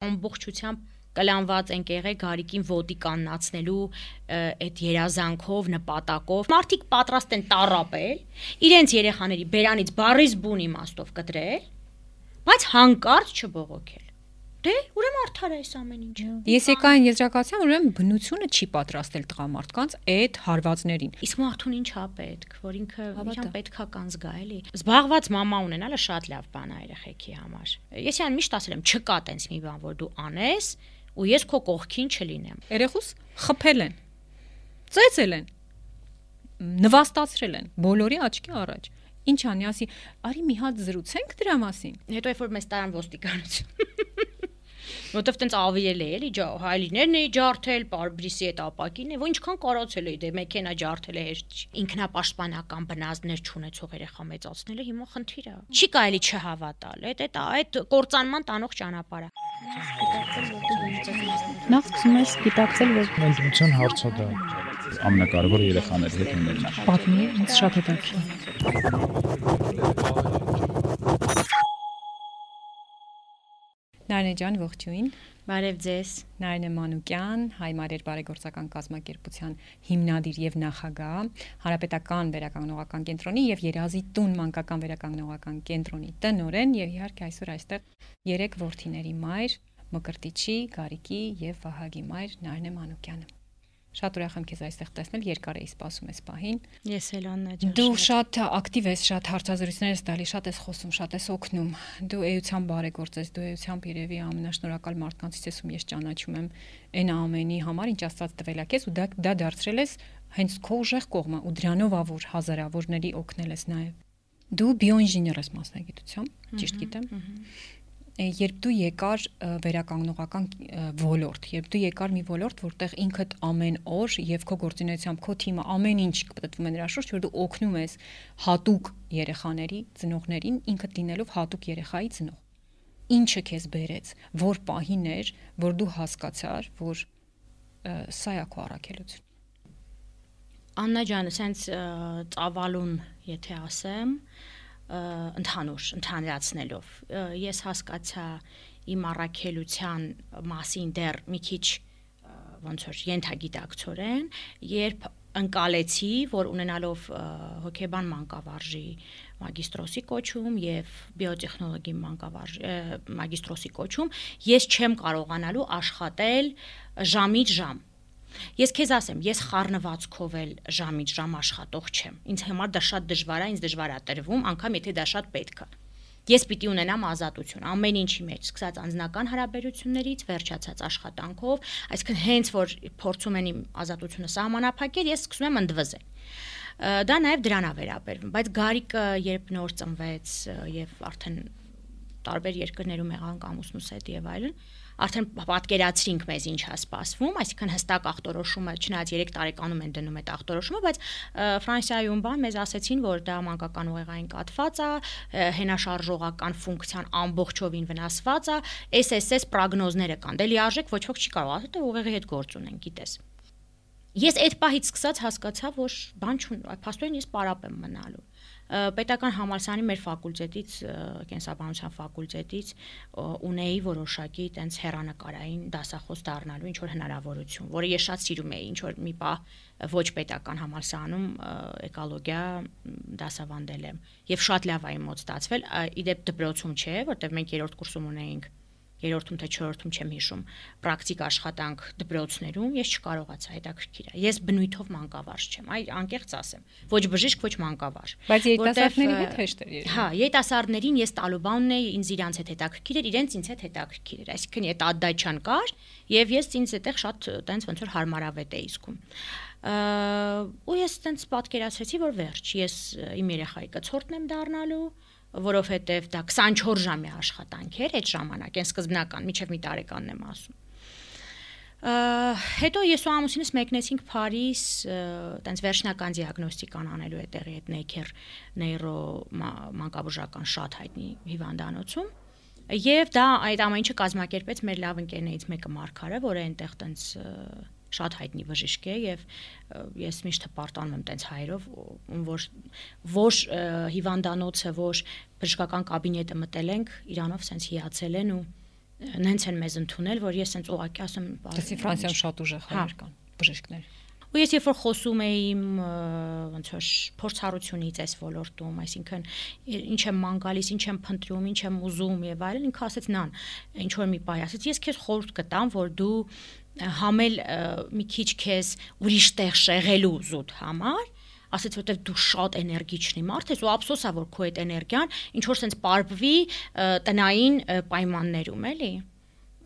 ամբողջությամբ կլանված ենք եղել Գարիկին ոդիկաննացնելու այդ երազանքով, նպատակով։ Մարդիկ պատրաստ են տարապել, իրենց երեխաների բերանից բարիզ բուն իմաստով կտրել, բայց հանկարծ չբողոքել։ Դե, ուրեմն արդար է այս ամեն ինչը։ Ես եկա այն եզրակացության, ուրեմն բնությունը չի պատրաստել տղամարդկանց այդ հարվածներին։ Իսկ մարդուն ի՞նչ է պետք, որ ինքը իհան պետքա կանզգա, էլի։ Զբաղված մամա ունենալը շատ լավ բան է երեխեքի համար։ Ես այն միշտ ասել եմ, չկա տենց մի բան, որ դու անես, ու ես քո կողքին չլինեմ։ Երեխուս խփել են։ Ծեծել են։ Նվաստացրել են բոլորի աչքի առաջ։ Ինչ անի, ասի, արի մի հատ զրուցենք դրա մասին։ Հետո երբ որ մեզ տարան ոստիկանություն որովհետև տենց ավիրել է էլի հայլիներն էի ջարդել, բարբրիսի այդ ապակին է, որ ինչքան կարոցել էի դե մեքենա ջարդել է հեշտ ինքնապաշտպանական բնազդներ չունեցող երեխա մեծացնելը հիմա խնդիր է։ Չի կարելի չհավատալ, այդ այդ այդ կործանման տանող ճանապարհը։ Նախ սկսում ես գիտակցել, որ ընտրության հարցը դա ամենակարևորը երեխաների հետ ունենալն է։ Պատմի, ինձ շատ հետաքրքիր։ Նարինե ջան, ողջույն։ Բարև ձեզ։ Նարինե Մանուկյան, Հայ մարեր բարեգործական կազմակերպության հիմնադիր եւ նախագահ, Հարապետական վերականգնողական կենտրոնի եւ Երազի տուն մանկական վերականգնողական կենտրոնի տնորեն եւ իհարկե այսօր այստեղ երեք ворթիների մայր, Մկրտիչի, Գարիկի եւ Վահագի մայր Նարինե Մանուկյանը։ Շատ ուրախ եմ քեզ այստեղ տեսնել, երկար էի սպասում ես պահին։ Ես էլ Աննա ջան։ Դու շատ ակտիվ ես, շատ հարցազրույցներ ես տալի, շատ ես խոսում, շատ ես օգնում։ Դու էությամբ բարեգործ ես, դու էությամբ երևի ամենաշնորհակալ մարդկանցից ես, ում ես ճանաչում եմ այն ամենի համար, ինչ Աստված տվել է քեզ ու դա դա դարձրել ես հենց քո ուժեղ կողմը ու դրանով ավոր հազարավորների օգնել ես նաև։ Դու բիոինժեներ ես մասնագիտությամբ, ճիշտ գիտեմ երբ դու եկար վերականգնողական ոլորտ, երբ դու եկար մի ոլորտ, որտեղ ինքդ ամեն օր եւ քո գործունեությամբ քո թիմը ամեն ինչ կպտտվում է նրա շուրջ, որ դու օգնում ես հատուկ երեխաների, ծնողներին, ինքդ լինելով հատուկ երեխայի ծնող։ Ինչը քեզ բերեց, որ պահին էր, որ դու հասկացար, որ սա է քո առաքելություն։ Աննա ջան, սենց ծավալուն, եթե ասեմ, ընդհանուր ընդհանրացնելով ես հասկացա իմ առաքելության մասին դեռ մի քիչ ոնց որ ենթագիտակցորեն երբ ընկալեցի որ ունենալով հոկեբան մանկավարժի մագիստրոսի կոչում եւ բիոտեխնոլոգի մանկավարժ մագիստրոսի կոչում ես չեմ կարողանալու աշխատել ժամից ժամ Ես քեզ ասեմ, ես խառնվածքով էլ ժամից ժամ աշխատող չեմ։ Ինձ համար դա շատ դժվար է, ինձ դժվար է տրվում, անգամ եթե դա շատ պետք է։ Ես պիտի ունենամ ազատություն ամեն ինչի մեջ, սկսած անձնական հարաբերություններից, վերջացած աշխատանքով, այսինքն հենց որ փորձում են իմ ազատությունը սահմանափակել, ես սկսում եմ ընդվզել դա նաև դրան է վերաբերվում բայց գարիկը երբ նոր ծնվեց եւ արդեն տարբեր երկրներում եղանք ամուսնուս հետ եւ այլն արդեն պատկերացրինք մեզ ինչ է սպասվում, այսինքն հստակ ախտորոշումը, չնայած 3 տարեկանում են դնում այդ ախտորոշումը, բայց Ֆրանսիայում բան մեզ ասեցին, որ դա մանկական ուղեղային կաթված է, հենաշարժողական ֆունկցիան ամբողջովին վնասված է, SSS պրոգնոզները կան։ Դե լիարժեք ոչ ոք չի կարող ասել, թե ուղեղի հետ գործ ունեն, գիտես։ Ես այդ պահից սկսած հասկացա, որ բան չուն, փաստորեն ես պարապ եմ մնալու պետական համալսարանի մեր ֆակուլտետից կենսաբանության ֆակուլտետից ունեի որոշակի տենց հերանեկարային դասախոս դառնալու ինչ որ հնարավորություն, որը ես շատ սիրում էի, ինչ որ մի պահ ոչ պետական համալսարանում էկոլոգիա դասավանդել եմ եւ շատ լավ իմ մոտ ստացվել իդեպ դպրոցում չէ որտեղ մենք երրորդ կուրսում ունեինք երրորդում թե չորրորդում չեմ հիշում, պրակտիկ աշխատանք դպրոցներում ես չկարողացա հետաքրքիր Ես բնույթով մանկավարժ չեմ, այ անկեղծ ասեմ։ Ոչ բժիշկ, ոչ մանկավարժ։ Բայց երիտասարդների հետ հեշտ էր երևի։ Հա, երիտասարդներին ես տալու բանն էի, ինձ իրանց հետ հետաքրքիր էր, իրենց ինձ հետ հետաքրքիր էր։ Այսինքն այդ ադդաչան կար եւ ես ինձ այդտեղ շատ տենց ոնց որ հարմարավետ էի զգում ու ես տենց պատկերացրեցի որ վերջ ես իմ երեխայի կցորդն եմ դառնալու որովհետև դա 24 ժամի աշխատանք էր այդ ժամանակ, այն սկզբնական, միջև մի տարեկանն եմ ասում։ Հետո ես ու ամուսինս մեկնեցինք Փարիզ, տենց վերջնական դիագնոստիկան անելու այդտեղի այդ Necker նեյրո մանկաբուժական շատ հայտնի հիվանդանոցում։ Եվ դա այդ ամեն ինչը կազմակերպեց մեր լավ ընկերներից մեկը Մարկարը, որը այնտեղ տենց շատ հայտնի բժիշկ է եւ ես միշտ հպարտանում եմ տենց հայերով որ ոչ հիվանդանոցը ոչ բժշկական կաբինետը մտել ենք իրանով սենց հիացել են ու նենց են մեզ ընդունել, որ ես հենց ուղակի ասեմ, դասի Ֆրանսիան շատ ուժեղ Հա։ հայեր կան, բժիշկներ։ Ու ես երբ որ խոսում էի ոնց որ փորձառությունից այս ոլորտում, այսինքն ինչ եմ ման գալիս, ինչ եմ փնտրում, ինչ եմ ուզում եւ այլն, ինքը ասեց նան, ինչ որ մի բայ ասեց, ես քեզ խորհուրդ կտամ, որ դու համել մի քիչ քեզ ուրիշ տեղ շեղելու զուտ համար ասեց որտեվ դու շատ էներգիչնի մարդ ես ու ափսոս է որ քո այդ էներգիան ինչ որ sense պարբվի տնային պայմաններում էլի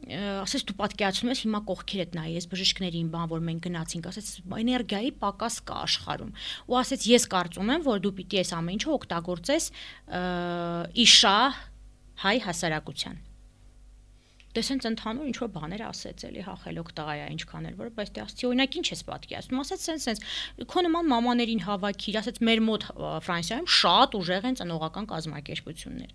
ասես դու պատկերացնում ես հիմա կողքերդ նայ ես բժիշկներին բան որ մենք գնացինք ասեց էներգիայի պակաս կա աշխարհում ու ասեց ես կարծում եմ որ դու պիտի այս ամեն ինչը օգտագործես իշա հայ հասարակության Դες հենց ընդհանուր ինչ որ բաներ ասեց էլի հա խելոք տղա է ինչքան էլ որ բայց դե ասեցի օրինակ ինչ ես պատկերացնում ասեց սենց սենց քո նման մամաներին հավաքիր ասեց մեր մոտ Ֆրանսիայում շատ ուժեղ են ծնողական կազմակերպություններ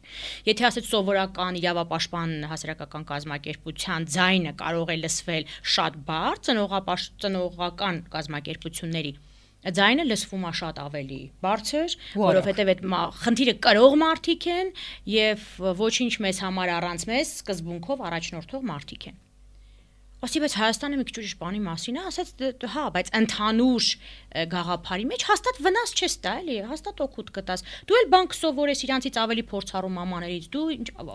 եթե ասեց սովորական իրավապաշտպան հասարակական կազմակերպության ձայնը կարող է լսվել շատ բարձ ծնողապաշ ծնողական կազմակերպությունների Ձայնը լսվում է շատ ավելի բարձր, որովհետև այդ խնդիրը կրող մարդիկ են եւ ոչինչ մեզ համար առանց մեզ սկզբունքով առաջնորդող մարդիկ են։ Ասի բայց Հայաստանը մի քիչ ուրիշ բանի մասին է, ասաց «Դե- դե հա, բայց ընդհանուր գաղափարի մեջ հաստատ վնաս չես տա, էլի, հաստատ օգուտ կտաս։ Դու էլ բանկ սովորես իրանցից ավելի փորձառու մամաներից, դու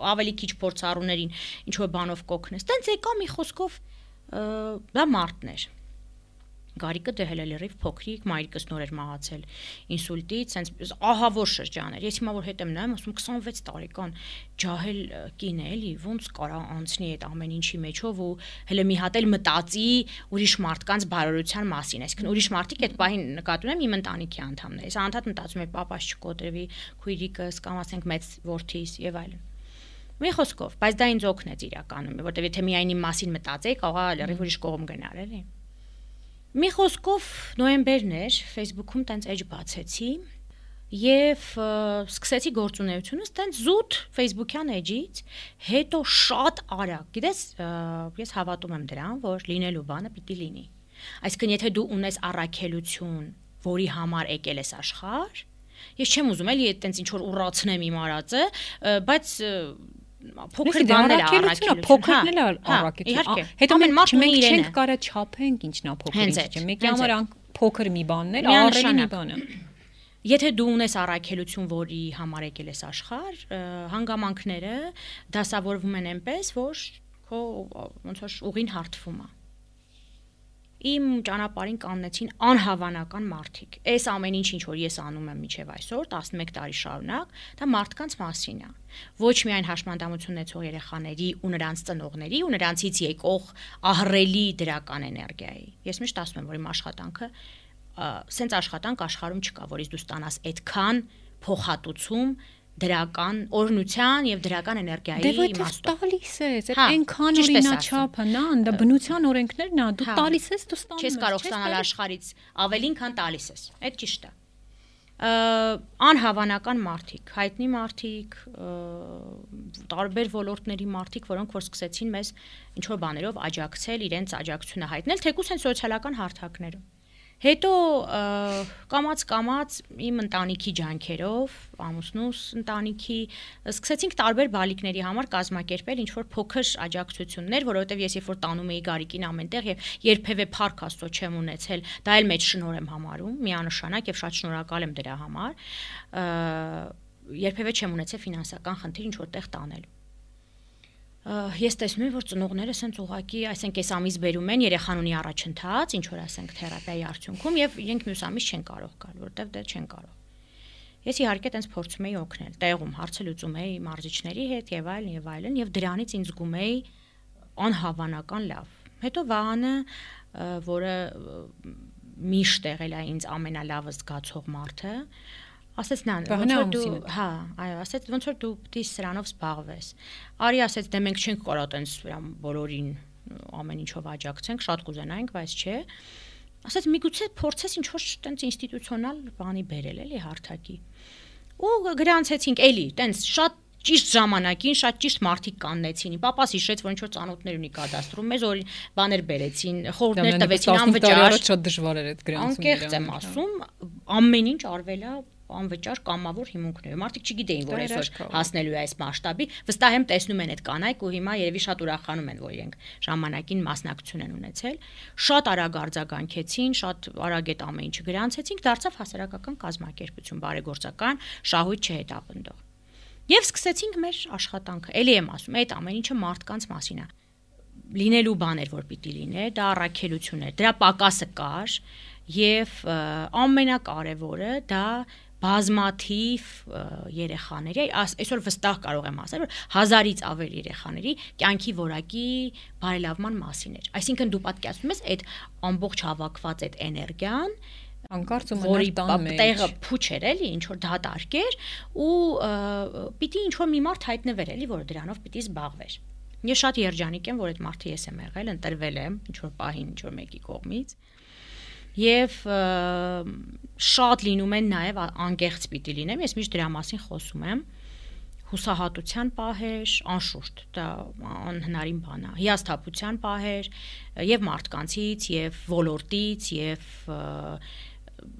ավելի քիչ փորձառուներին ինչ որ բանով կօգնես։ Տենց եկա մի խոսքով դա մարդներ։ Գարիկը դեհել է լրիվ փոքրիկ, մայրիկս նոր էր մահացել ինսուլտից, sense ահավոր շրջան էր։ Ես հիմա որ հետ եմ նայում, ասում 26 տարեկան ջահել կին է էլի, ոնց կարա անցնի այդ ամեն ինչի մեջով ու հələ մի հատ էլ մտածի ուրիշ մարդկանց բարօրության մասին, այսինքն ուրիշ մարդիկ այդ պահին նկատում եմ իմ ընտանիքի անդամներ։ Ես անդադ մտածում եմ papas չկոտրվի, քույրիկս կամ ասենք մեծ որդիս եւ այլն։ Մի խոսքով, բայց դա ինձ օգնեց իրականում, որովհետեւ եթե միայն իմ մասին մտածեի, կարողա լրիվ ուրիշ կողմ գնալ, էլի։ Մի խոսքով նոյեմբերն էր, Facebook-ում տենց էջ բացեցի եւ սկսեցի գործունեությունս տենց զուտ Facebook-յան էջից, հետո շատ արագ, գիտես, ես հավատում եմ դրան, որ լինելու բանը պիտի լինի։ Այսինքն եթե դու ունես առաքելություն, որի համար եկել ես աշխարհ, ես չեմ ուզում էլի այտենց ինչ որ ուռացնեմ իմ արածը, բայց փոքր դա բաներ առաքելությունը, առաքելություն, փոքրն էլ հա, առաքելություն։ Հետո Ամեն մենք մարդ ունի իրենը։ չենք կարա չափենք ինչն է փոքր Հենց ինչ այդ, չէ։ Մեկի համար փոքր մի բանն էլ ահռելի մի բան է։ Եթե դու ունես առաքելություն, որի համար եկել ես աշխարհ, հանգամանքները դասավորվում են այնպես, որ քո ոնց որ ուղին հարթվում է։ Իմ ճանապարհին կաննեցին անհավանական մարդիկ։ Այս ամեն ինչ ինչ որ ես անում եմ միջև այսօր 11 տարի շարունակ, դա մարդկանց մասին է։ Ոչ միայն հաշմանդամություն ունեցող երեխաների ու նրանց ծնողների ու նրանցից եկող ահռելի դրական էներգիայի։ Ես միշտ ասում եմ, որ իմ աշխատանքը սենց աշխատանք աշխարհում չկա, որից դու ստանաս այդքան փոխհատուցում դրական օրնության եւ դրական էներգիայի Դե ոչ իմաստով։ տալիս ես, այդ Հա, այնքան ճիշտ ես օրինաչափը, նա, դա բնության օրենքներն է, դու Հա։ տալիս ես, դու ստանում Չես ես, կարող ստանալ տալիս- աշխարից ավելին, քան տալիս ես։ Այդ ճիշտ է։ անհավանական մարդիկ, հայտնի մարդիկ, տարբեր ոլորտների մարդիկ, որոնք որ սկսեցին մեզ ինչ որ բաներով աջակցել, իրենց աջակցությունը հայտնել, թեկուզ են սոցիալական հարթակներում։ Հետո ը, կամած կամած իմ ընտանիքի ջանքերով, ամուսնուս ընտանիքի սկսեցինք տարբեր բալիկների համար կազմակերպել ինչ որ փոքր աջակցություններ, որովհետև ես երբ որ տանում էի Գարիկին ամենտեղ եւ երբևէ փառք աստծո չեմ ունեցել, դա էլ մեծ շնորհ եմ համարում, միանշանակ եւ շատ շնորհակալ եմ դրա համար։ Երբևէ չեմ ունեցել ֆինանսական խնդիր ինչ որտեղ տանելու ես տեսնում եմ որ ծնողները սենց ուղակի, այսինքն այս ամիս բերում են երեխան ունի առաջընթաց, ինչ որ ասենք թերապիայի արդյունքում եւ իրենք մյուս ամիս չեն կարող գալ, որտեվ դե չեն կարող։ Ես իհարկե տենց փորձում էի օգնել, տեղում հարցը լուծում էի մարզիչների հետ եւ այլն եւ այլն եւ դրանից ինձ զգում էի անհավանական լավ։ Հետո Վահանը, որը միշտ եղել է ինձ ամենալավը զգացող մարդը, ասեց նա ոնց որ դու հա այո ասեց ոնց որ դու պիտի սրանով զբաղվես արի ասեց դե մենք չենք կարող տենց վրան բոլորին ամեն ինչով աջակցենք շատ կուզենայինք բայց չէ ասեց միգուցե փորձես ինչ որ տենց ինստիտուցիոնալ բանի բերել էլի հարթակի ու գրանցեցինք էլի տենց շատ ճիշտ ժամանակին շատ ճիշտ մարդիկ կաննեցին։ Պապաս հիշեց, որ ինչ որ ծանոթներ ունի կադաստրում, մեզ որ բաներ բերեցին, խորհուրդներ տվեցին անվճար։ շատ դժվար էր այդ գրանցումը։ Անկեղծ եմ ասում, ամեն ինչ արվել է անվճար կամավոր հիմունքներով։ Մարդիկ չգիտեին, որ այսօր հասնելու է այս մասշտաբի, վստահ եմ տեսնում են այդ կանայք ու հիմա երևի շատ ուրախանում են, որ իրենք ժամանակին մասնակցություն են ունեցել։ Շատ արագ արձագանքեցին, շատ արագ այդ ամեն ինչը գրանցեցինք, դարձավ հասարակական կազմակերպություն, բարեգործական, շահույթ չհետապնդող։ Եվ սկսեցինք մեր աշխատանքը։ Էլի եմ ասում, այդ ամեն ինչը մարդկանց մասին է լինելու բաներ, որ պիտի լիներ, դա առաքելություն էր։ Դրա պակասը կար եւ ամենակարևորը դա բազմաթիվ երեխաների, այս- այսօր վստահ կարող եմ ասել, որ հազարից ավել երեխաների կյանքի որակի բարելավման մասին էր։ Այսինքն դու պատկերացնում ես այդ ամբողջ հավաքված այդ էներգիան Անկարծ ու մնար տան մեջ։ տեղը փուչ էր էլի, ինչ որ դատարկ էր ու պիտի ինչ որ մի մարդ հայտնվեր էլի, որ դրանով պիտի զբաղվեր։ Ես շատ երջանիկ եմ, որ այդ մարդը ես եմ եղել, ընտրվել եմ ինչ որ պահին, ինչ որ մեկի կողմից։ Ը, շատ լինում են նաև ա- անկեղծ պիտի լինեմ, ես միշտ դրա մասին խոսում եմ հուսահատության պահեր, անշուշտ, դա անհնարին բան է։ Հիասթափության պահեր եւ մարդկանցից, եւ ոլորտից, եւ ը,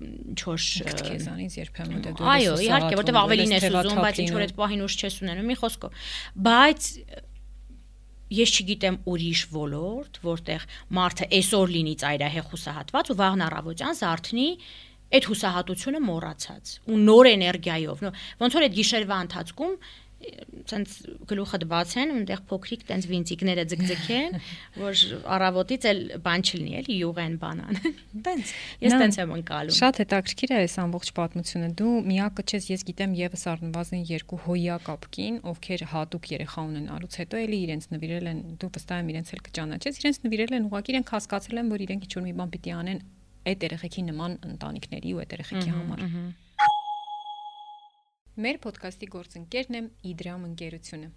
ինչ որ Ինքդ քեզանից երբեմն դե դու Այո, իհարկե, որտեվ ավելին ես ուզում, բայց ինչ որ այդ պահին ուշ չես ունենում, մի խոսքով։ Բայց ես չգիտեմ ուրիշ ոլորտ, որտեղ մարդը այսօր լինի ծայրահեղ հուսահատված ու վաղն առավոտյան զարթնի այդ հուսահատությունը մոռացած ու նոր էներգիայով ոնց որ այդ գիշերվա ընթացքում ցենց գլուխդ բացեն ու այնտեղ փոքրիկ տենց վինտիկները ձգձգեն որ առավոտից էլ բան չլինի էլի յուղեն բանան տենց ես տենց եմ ընկալում Շատ հետաքրքիր է այս ամբողջ պատմությունը։ Դու միակը չես, ես գիտեմ եւս առնվազն երկու հոյակապ կին, ովքեր հատուկ երեխա ունենալուց հետո էլի իրենց նվիրել են, դու վստահ եմ իրենց էլ կճանաչես, իրենց նվիրել են ուղղակի իրենք հասկացել են, որ իրենք ինչ որ մի բան պիտի անեն այդ երեխեքի նման ընտանիքների ու այդ երեխեքի համար։ Մեր ոդկասթի գործընկերն է Իդրամ ընկերությունը։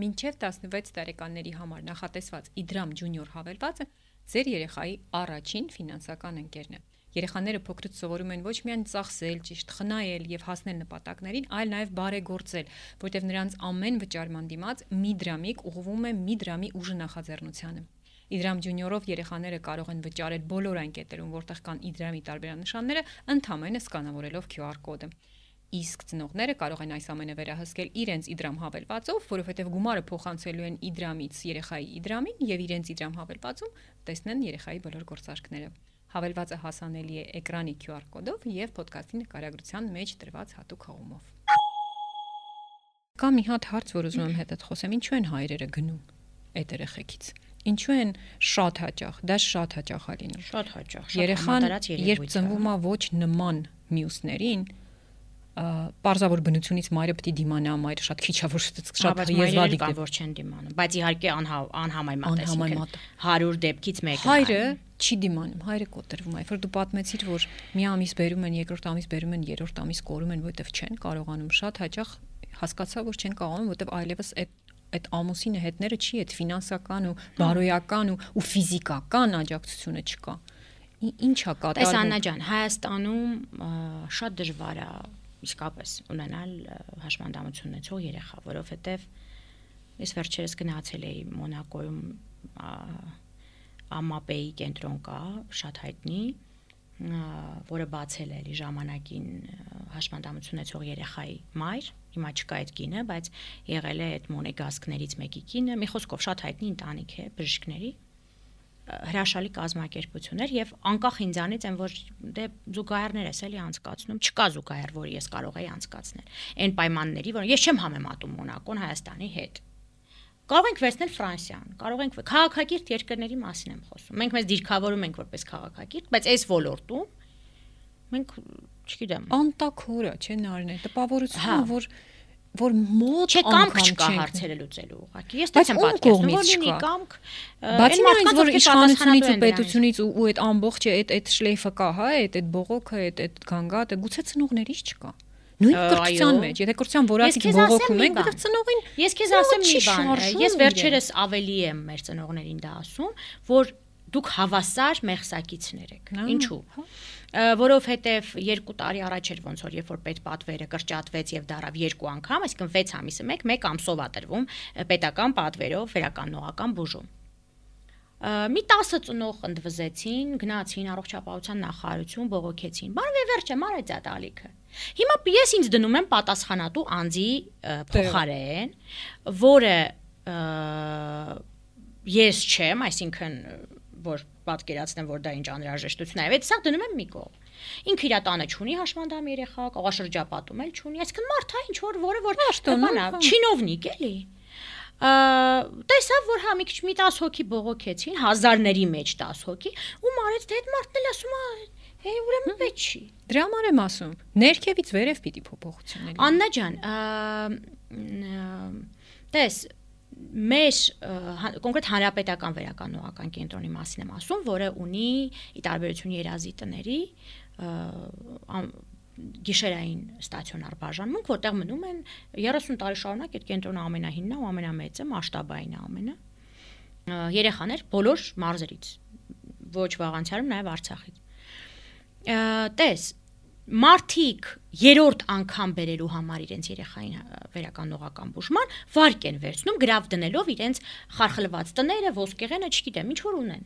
Մինչև 16 տարեկանների համար նախատեսված Իդրամ Junior հավելվածը ձեր երեխայի առաջին ֆինանսական ընկերն է։ Երեխաները փոքրուց սովորում են ոչ միայն ծախսել, ճիշտ խնայել եւ հասնել նպատակներին, այլ նաեւ բարեգործել, որտեղ նրանց ամեն վճարման դիմաց մի դրամիկ ուղղվում է մի դրամի ուժը նախաձեռնությանը։ Իդրամ Junior-ով երեխաները կարող են վճարել բոլոր այն կետերում, որտեղ կան Իդրամի տարբերանշանները, ընդհանրապես սկանավորելով QR կոդը։ Իսկ ծնողները կարող են այս ամենը վերահսկել իրենց Իդրամ հավելվածով, որովհետև գումարը փոխանցելու են Իդրամից երեխայի Իդրամին եւ իրենց Իդրամ հավելվածում տեսնեն երեխայի բոլոր գործարքները։ Հավելվածը հասանելի է էկրանի QR կոդով եւ ոդկասթի նկարագրության մեջ տրված հատուկ հղումով։ Կա մի հատ հարց, որ ուզում եմ հետդ խոսեմ, ինչու են հայրերը գնում այդ երեխեքից։ Ինչու են շատ հաճախ, դա շատ հաճախ է լինում։ շատ հաճախ շատ Երեխան երբ ծնվում է ոչ նման մյուսներին, պարզավոր բնությունից մայրը պետք է դիմանա, մայրը շատ քիչ է որ շատ եզվադիկ է։ որ չեն դիմանում, բայց իհարկե անհա անհամեմատ է, է։ 100 դեպքից մեկը։ Հայրը չի դիմանում, հայրը կոտրվում է, որ դու պատմեցիր, որ մի ամիս բերում են, երկրորդ ամիս բերում են, երրորդ ամիս կորում են, որովհետև չեն կարողանում, շատ հաճախ հասկացա, որ չեն կարողանում, որովհետև այլևս այդ այդ ամուսինը հետները չի, այդ ֆինանսական ու բարոյական ու ու ֆիզիկական աջակցությունը չկա։ Ինչ է Տես կատարվում։ Աննա ջան, Հայաստանում շատ դժվար է իսկապես ունենալ հաշմանդամություն ունեցող երեխա, որովհետև ես վերջերս գնացել էի Մոնակոյում Ամապեի կենտրոն կա, շատ հայտնի, որը բացել է էլի ժամանակին հաշմանդամություն ունեցող երեխայի մայր, հիմա չկա այդ կինը, բայց եղել է այդ մոնեգասկներից մեկի կինը, մի խոսքով շատ հայտնի ընտանիք է բժիշկների հրաշալի կազմակերպություններ եւ անկախ ինձանից են որ դե զուգահեռներ ես էլի անցկացնում չկա զուգահեռ որ ես կարող եի անցկացնել այն պայմանների որ ես չեմ համեմատում Մոնակոն Հայաստանի հետ կարող ենք վերցնել Ֆրանսիան կարող ենք քաղաքակիրթ երկրների մասին եմ խոսում մենք մեզ դիրքավորում ենք որպես քաղաքակիրթ բայց այս ոլորտում մենք չգիտեմ անտակորը, չէ՞ նարնե, տպավորությունը, Հա։ որ մոտ Չէ կամք չկա հարցերը լուծելու ուղղակի։ Ես Բայց տես եմ ում պատկերացնում, որ լինի կամք։ այն նրանից, որ իշխանությունից ու պետությունից ու այդ ամբողջը այդ այդ շլեյֆը կա, հա, այդ այդ բողոքը, այդ այդ գանգատը, գուցե ծնողներից չկա։ Նույն կրթության մեջ, եթե կրթության ասեմ բողոքում ենք, որտեղ ծնողին Ես քեզ ասեմ մի բան, ես վերջերս ավելի եմ մեր ծնողներին դա ասում, որ դուք հավասար մեղսակիցներ եք։ Ինչու՞։ հա։ Որովհետև 2 տարի առաջ էր ոնց որ երբ որ պետ պատվերը կրճատվեց եւ դարավ երկու անգամ, այսինքն 6 ամիսը մեկ, մեկ ամսով ա տրվում պետական պատվերով վերականողական բուժում։ մի 10 ծնող ընդվզեցին, գնացին առողջապահության նախարարություն, բողոքեցին։ Բարև վերջը մարեց այդ ալիքը։ Հիմա ես ինձ դնում եմ պատասխանատու անձի փոխարեն, որը ես չեմ, այսինքն որ պատկերացնեմ, որ դա ինչ անհրաժեշտություն է, այդ սա դնում եմ մի կողմ։ Ինքը իր տանը չունի հաշմանդամ երեխա, կողաշրջապատում էլ չունի, այսինքն մարդ է ինչ որ որը որ բանա, չինովնիկ էլի տեսավ որ հա մի քիչ մի 10 հոգի բողոքեցին, հազարների մեջ 10 հոգի, ու մարեց դե այդ մարդն էլ ասում է Հե ուրեմն պետք չի։ Դրա համար եմ ասում, ներքևից վերև պիտի փոփոխություններ Աննա ջան, տես մեր կոնկրետ հանրապետական վերականողական կենտրոնի մասին եմ ասում, որը ունի ի տարբերություն երազի տների գիշերային ստացիոնար բաժանմունք, որտեղ մնում են 30 տարի շարունակ այդ կենտրոնը ամենահինն է ու ամենամեծը, մասշտաբային է ամենը։ Երեխաներ բոլոր մարզերից, ոչ վաղանցյալում, նաև Արցախից։ Տես, մարդիկ երրորդ անգամ բերելու համար իրենց երեխային վերականողական բուժման վարկ են վերցնում գրավ դնելով իրենց խարխլված տները, ոսկեղենը, չգիտեմ, ինչ որ ունեն։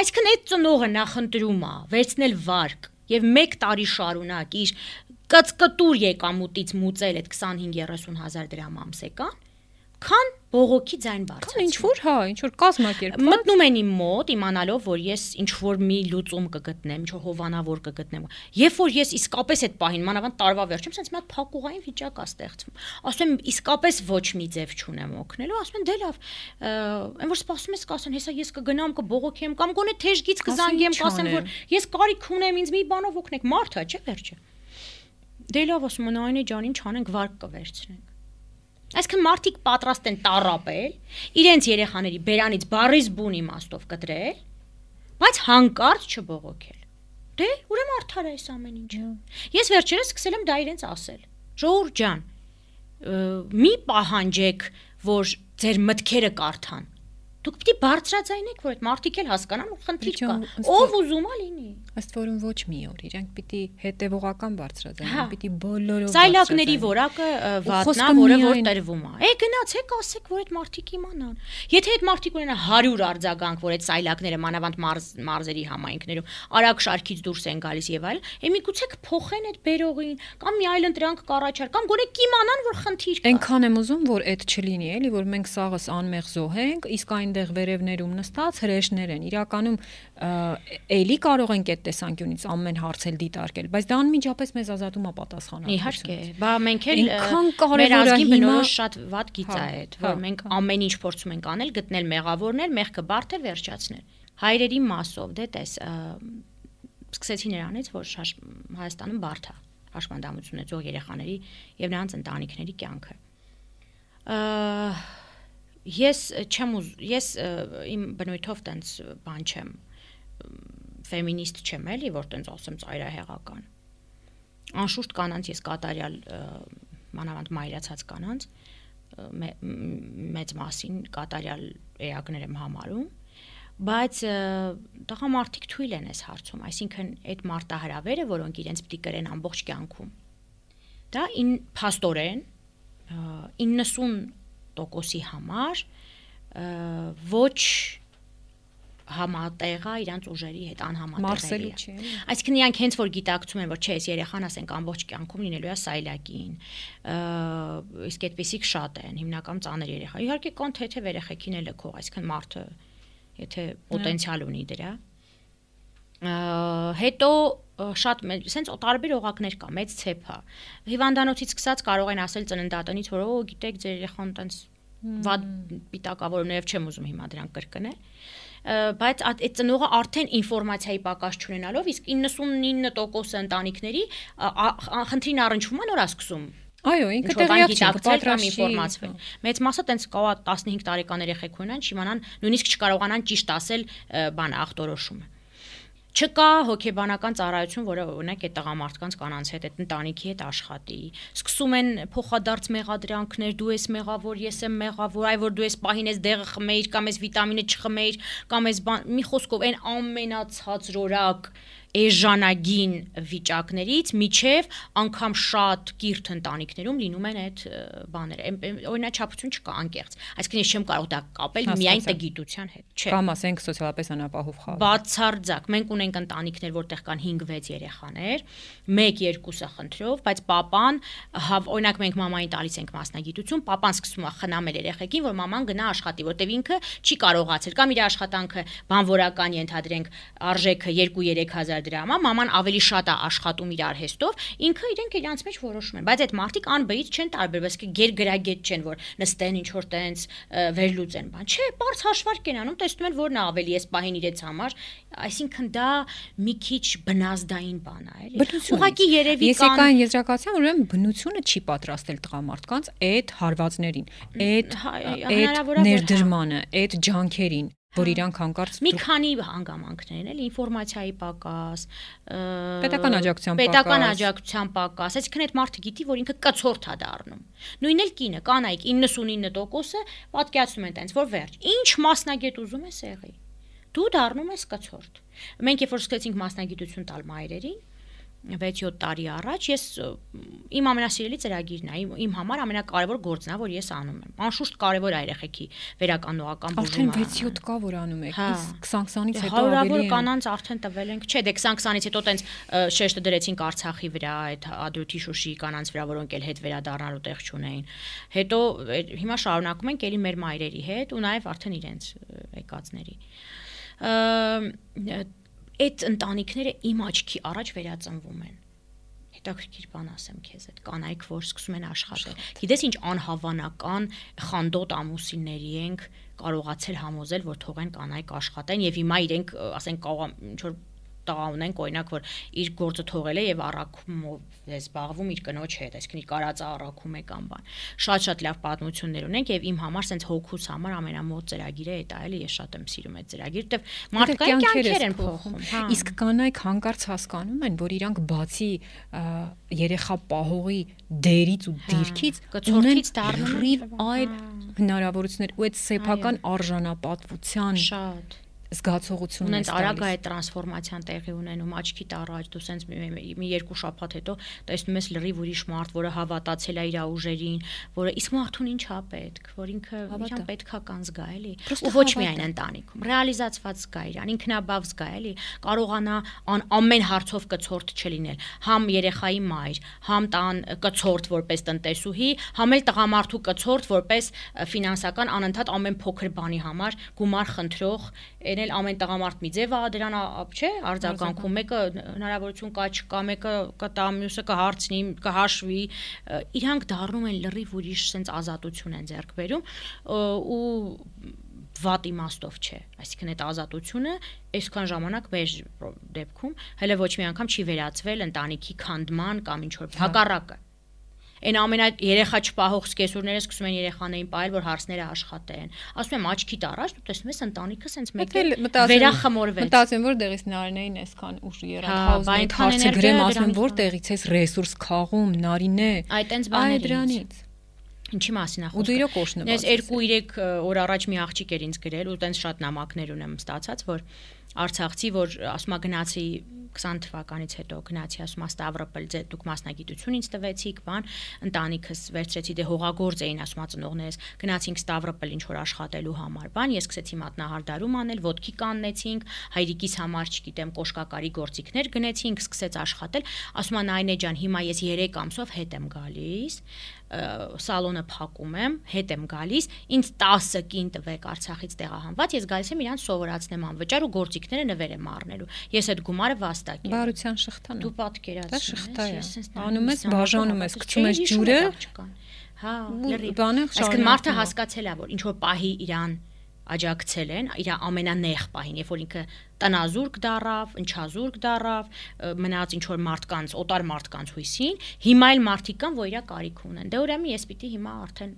Այսինքն այդ ծնողը նախընտրում է վերցնել վարկ եւ 1 տարի շարունակ իր կծկտուր եկամուտից մուծել այդ 25-30 հազար դրամ ամսեկան, քան բողոքի ձայն բարձրացնում։ Քան ինչ որ, հա, ինչ որ կազմակերպված։ Մտնում են իմ մոտ, իմանալով, որ ես ինչ որ մի լուծում կգտնեմ, ինչ որ հովանավոր կգտնեմ։ Երբ որ ես իսկապես այդ պահին, մանավանդ տարվա վերջում, sense մի հատ փակուղային վիճակ է ստեղծվում։ Ասում եմ, իսկապես ոչ մի ձև չունեմ օգնելու, ասում են, դե լավ, այն որ սպասում ես կասեն, հեսա ես կգնամ, կբողոքեմ կամ գոնե թեժգից կզանգեմ, կասեմ, որ ես կարիք ունեմ, ինձ մի բանով օգնեք, մարդա, չէ՞ վերջը։ Դե լավ ասում են, այնե ջան, ինչ անենք, վարկ կվերցնենք Այսինքն մարդիկ պատրաստ են տարապել, իրենց երեխաների բերանից բարիս բուն իմաստով կտրել, բայց հանկարծ չբողոքել։ Դե, ուրեմն արդար է այս ամեն ինչը։ Ես վերջերս սկսել եմ դա իրենց ասել։ Ժողովուրդ ջան, մի պահանջեք, որ ձեր մտքերը կարդան Դուք պիտի բարձրաձայնեք, որ այդ մարդիկ էլ հասկանան ու խնդիր կա։ Ով ուզում է լինի։ Ըստ որում ոչ մի օր, իրանք պիտի հետևողական բարձրաձայնեն, հա։ պիտի բոլորով Սայլակների որակը վատնա, որը որ տրվում է։ Է գնացեք, ասեք, որ այդ մարդիկ իմանան։ Եթե այդ մարդիկ ունենան 100 արձագանք, որ այդ սայլակները մանավանդ մարզերի համայնքներում արագ շարքից դուրս են գալիս եւ այլ, է միգուցե կփոխեն այդ բերողին կամ մի այլ ընտրանք կառաջար կամ գոնե կիմանան, որ խնդիր կա։ Այնքան եմ ուզում, որ այդ չլինի, էլի, որ մենք սաղս անմեղ զոհենք, իսկ այն այնտեղ վերևներում նստած հրեշներ են։ Իրականում էլի կարող ենք այդ տեսանկյունից ամեն հարց էլ դիտարկել, բայց դա անմիջապես մեզ ազատում է պատասխանատվություն։ Իհարկե, բա մենք էլ մեր ազգի բնորոշ շատ ված գիծ է այդ, որ հա, մենք հա։ ամեն ինչ փորձում ենք անել, գտնել մեղավորներ, մեղքը բարդ է վերջացնել։ Հայրերի մասով, դե տես, սկսեցի նրանից, որ Հայաստանում բարդ է հաշմանդամություն ունեցող երեխաների եւ նրանց ընտանիքների կյանքը ես չեմ ես իմ բնույթով տենց բան չեմ ֆեմինիստ չեմ էլի որ տենց ասեմ ծայրահեղական անշուշտ կանանց ես կատարյալ մանավանդ մայրացած կանանց մեծ մասին կատարյալ էակներ եմ համարում բայց տղամարդիկ թույլ են այս հարցում այսինքն այդ մարտահրավերը որոնք իրենց պիտի կրեն ամբողջ կյանքում դա ին փաստորեն 90 տոկոսի համար ոչ համատեղա իրանց ուժերի հետ անհամատեղելի է։ Այսինքն իրանք հենց որ գիտակցում են, որ չէ, ես երեխան ասենք ամբողջ կյանքում լինելու է սայլակին, իսկ այդպեսիք շատ են, հիմնական ծանր երեխա։ Իհարկե կան թեթև երեխեքին էլ քող, այսինքն մարդը եթե պոտենցիալ ունի դրա, հետո շատ սենց տարբեր օղակներ կա, մեծ ցեփա։ Հիվանդանոցից սկսած կարող են ասել ծննդատնից, որ օ, գիտեք, ձեր երեխան տենց վատ պիտակավորում նաև չեմ ուզում հիմա դրանք կրկնել բայց այդ ծնողը արդեն ինֆորմացիայի պակաս չունենալով իսկ 99% ընտանիքների խնդրին առնչվում են նորա սկսում Այո, ինքը տեղյակ չի, պատրաստ ինֆորմացվել։ Մեծ մասը տենց կա 15 տարեկան երեխեք ունեն, չիմանան, նույնիսկ չկարողանան ճիշտ ասել բան ախտորոշումը չկա հոգեբանական ծառայություն, որը օրինակ այդ տղամարդկանց կանանց հետ, այդ ընտանիքի հետ աշխատի։ Սկսում են փոխադարձ մեղադրանքներ, դու ես մեղավոր, ես եմ մեղավոր, այ որ դու ես պահին ես դեղը խմեիր կամ ես վիտամինը չխմեիր կամ ես մի խոսքով այն ամենացածրորակ էժանագին վիճակներից միջև անգամ շատ կիրթ ընտանիքներում լինում են այդ բաները։ Օրինաչափություն չկա անկեղծ։ Այսինքն ես չեմ կարող դա կապել միայն տգիտության հետ։ Չէ։ Կամ ասենք սոցիալապես անապահով խաղ։ Բացարձակ, մենք ունենք ընտանիքներ, որտեղ կան 5-6 երեխաներ, 1-2-ը խնդրով, բայց papan, օրինակ մենք մամային տալիս ենք մասնագիտություն, papan սկսում է խնամել երեխեքին, որ մաման գնա աշխատի, որտեվ ինքը չի կարողացել կամ իր աշխատանքը բանվորական ենթադրենք արժեքը 2-3000 դրամ է, մաման ավելի շատ է աշխատում իր արհեստով, ինքը իրենք իրանց մեջ որոշում են, բայց այդ մարդիկ անբեից չեն տարբերված, կը գերգրագետ չեն, որ նստեն ինչ որ տենց վերլուծեն, բան։ Չէ, բարձ հաշվարկ են անում, տեսնում են որն է ավելի էս պահին իրենց համար, այսինքն դա մի քիչ բնազդային բան է, էլի։ Ուղղակի երևի կան Ես եկան եզրակացիա, ուրեմն բնությունը չի պատրաստել տղամարդկանց այդ հարվածներին, այդ այդ ներդրմանը, այդ ջանքերին որ իրանք հանկարծ մի քանի հանգամանքներ էլի ինֆորմացիայի պակաս, պետական աջակցության պակաս, պետական աջակցության պակաս, այսինքն այդ մարդը գիտի, որ ինքը կցորդ է դառնում։ Նույնն էլ կինը, կանայք 99%-ը պատկերացնում են տենց, որ վերջ, ինչ մասնագետ ուզում է սեղի։ Դու դառնում ես կցորդ։ Մենք երբ որ սկսեցինք մասնագիտություն տալ մայրերին, 6-7 տարի առաջ ես իմ ամենասիրելի ծրագիրն է, իմ, իմ համար ամենակարևոր գործն է, որ ես անում եմ։ Անշուշտ կարևոր է երեխեքի վերականողական բուժումը։ Արդեն 6-7 կա որ անում եք։ հա։ Իսկ 20-20-ից հետո ավելի Հարյուրավոր կանանց արդեն տվել ենք։ Չէ, դե 20-20-ից հետո տենց շեշտը դրեցինք Արցախի վրա, այդ Ադրուտի Շուշի կանանց վրա, որոնք էլ հետ վերադառնալու տեղ չունեին։ Հետո հիմա շարունակում ենք ելի մեր մայրերի հետ ու նաև արդեն իրենց եկածների այդ ընտանիքները իմ աչքի առաջ վերածնվում են հետաքրքիր բան ասեմ քեզ այդ կանայք որ սկսում են աշխատել գիտես ինչ անհավանական խանդոտ ամուսինների ենք կարողացել համոզել որ թողեն կանայք աշխատեն եւ հիմա իրենք ասենք կարող ինչ որ տղա ունենք օրինակ որ իր գործը թողել է եւ առաքումով է զբաղվում իր կնոջ հետ այսինքն իր կարածը առաքում է կամ բան շատ-շատ լավ պատմություններ ունենք եւ իմ համար sense հոգուց համար ամենամոտ ծրագիրը է դա էլի ես շատ եմ սիրում այդ ծրագիրը դեռ մարդկային կյանքեր են փոխում հա իսկ կանայք հանկարծ հասկանում են որ իրանք բացի երեխա պահողի դերից ու հա, դիրքից կցորդից դառնում այլ հնարավորություններ ու այդ սեփական արժանապատվության շատ զգացողություն ունես արագ այդ տրանսֆորմացիան տեղի ունենում աչքի տարած դու սենց մի երկու շաբաթ հետո տեսնում ես լրիվ ուրիշ մարդ որը հավատացել է իր ուժերին որը իսկ մարդուն ինչ է պետք որ ինքը իրան պետքա կան զգա էլի ու ոչ միայն ընտանիքում ռեալիզացված զգա իրան ինքնաբավ զգա էլի կարողանա ամեն հարցով կցորդ չլինել համ երեխայի մայր համ տան կցորդ որպես տնտեսուհի համ էլ տղամարդու կցորդ որպես ֆինանսական անընդհատ ամեն փոքր բանի համար գումար խնդրող էլ ամեն տղամարդ մի ձև է դրան, չէ, արձագանքում մեկը հնարավորություն կա չկա, մեկը կտա, մյուսը կհարցնի, կհաշվի, իրանք դառնում են լրիվ ուրիշ sense ազատություն են ձեռք բերում ու վատ իմաստով չէ այսինքն այդ ազատությունը այսքան ժամանակ մեր դեպքում հələ ոչ մի անգամ չի վերածվել ընտանիքի քանդման կամ ինչ որ հա։ հակառակը այն ամենա երեխա չպահող սկեսուրները սկսում են երեխաներին պահել, որ հարցները աշխատեն։ Ասում եմ աչքիդ առաջ դու տեսնում ես ընտանիքը սենց մեկը վերախմորվեց։ Մտածեմ որ դեղից նարինեին այսքան ուժ երախաուզն այդ հարցը գրեմ ասում որ տեղից էս ռեսուրս խաղում նարինե։ Այդ տենց բաներից Ինչի մասին է խոսքը։ Ու դու իրոք օշնված։ Ես 2-3 օր առաջ մի աղջիկ էր ինձ գրել ու տենց շատ նամակներ ունեմ ստացած, որ Արցախցի, որ ասում է գնացի 20 թվականից հետո գնացի ասում Ստավրոպոլ ձե դուք մասնագիտություն ինձ տվեցիք, բան, ընտանիքս վերցրեցի դե հողագործ էին ասում ծնողներս, գնացինք Ստավրոպոլ ինչ որ աշխատելու համար, բան, ես սկսեցի մատնահարդարում անել, ոդքի կաննեցինք, հայրիկիս համար, չգիտեմ, կոշկակարի գործիքներ գնեցինք, սկսեց աշխատել, ասում են այնե ջան, հիմա ես 3 ամսով հետ եմ գալիս, սալոնը փակում եմ, հետ եմ գալիս, ինձ 10 կին տվեք Արցախից տեղահանված, ես գալիս եմ իրան սովորացնեմ անվճար ու գործիքները նվեր եմ առնելու։ Ես այդ գումարը վաստակ եմ։ Բարության շղթան։ Դու պատկերացրու։ Դա շղթա է։ Անում ես, բաժանում ես, գցում ես ջուրը։ Հա, լրի։ Բանը շարունակում։ Այսինքն մարդը հասկացել է, որ ինչ որ պահի իրան աջակցել են իր ամենանեղ պահին, երբ որ ինքը տնազուրկ դարավ, ընչազուրկ դարավ, մնաց ինչ որ մարդկանց, օտար մարդկանց հույսին, հիմա էլ մարդիկ կան, որ իրա կարիք ունեն։ Դե ուրեմն ես պիտի հիմա արդեն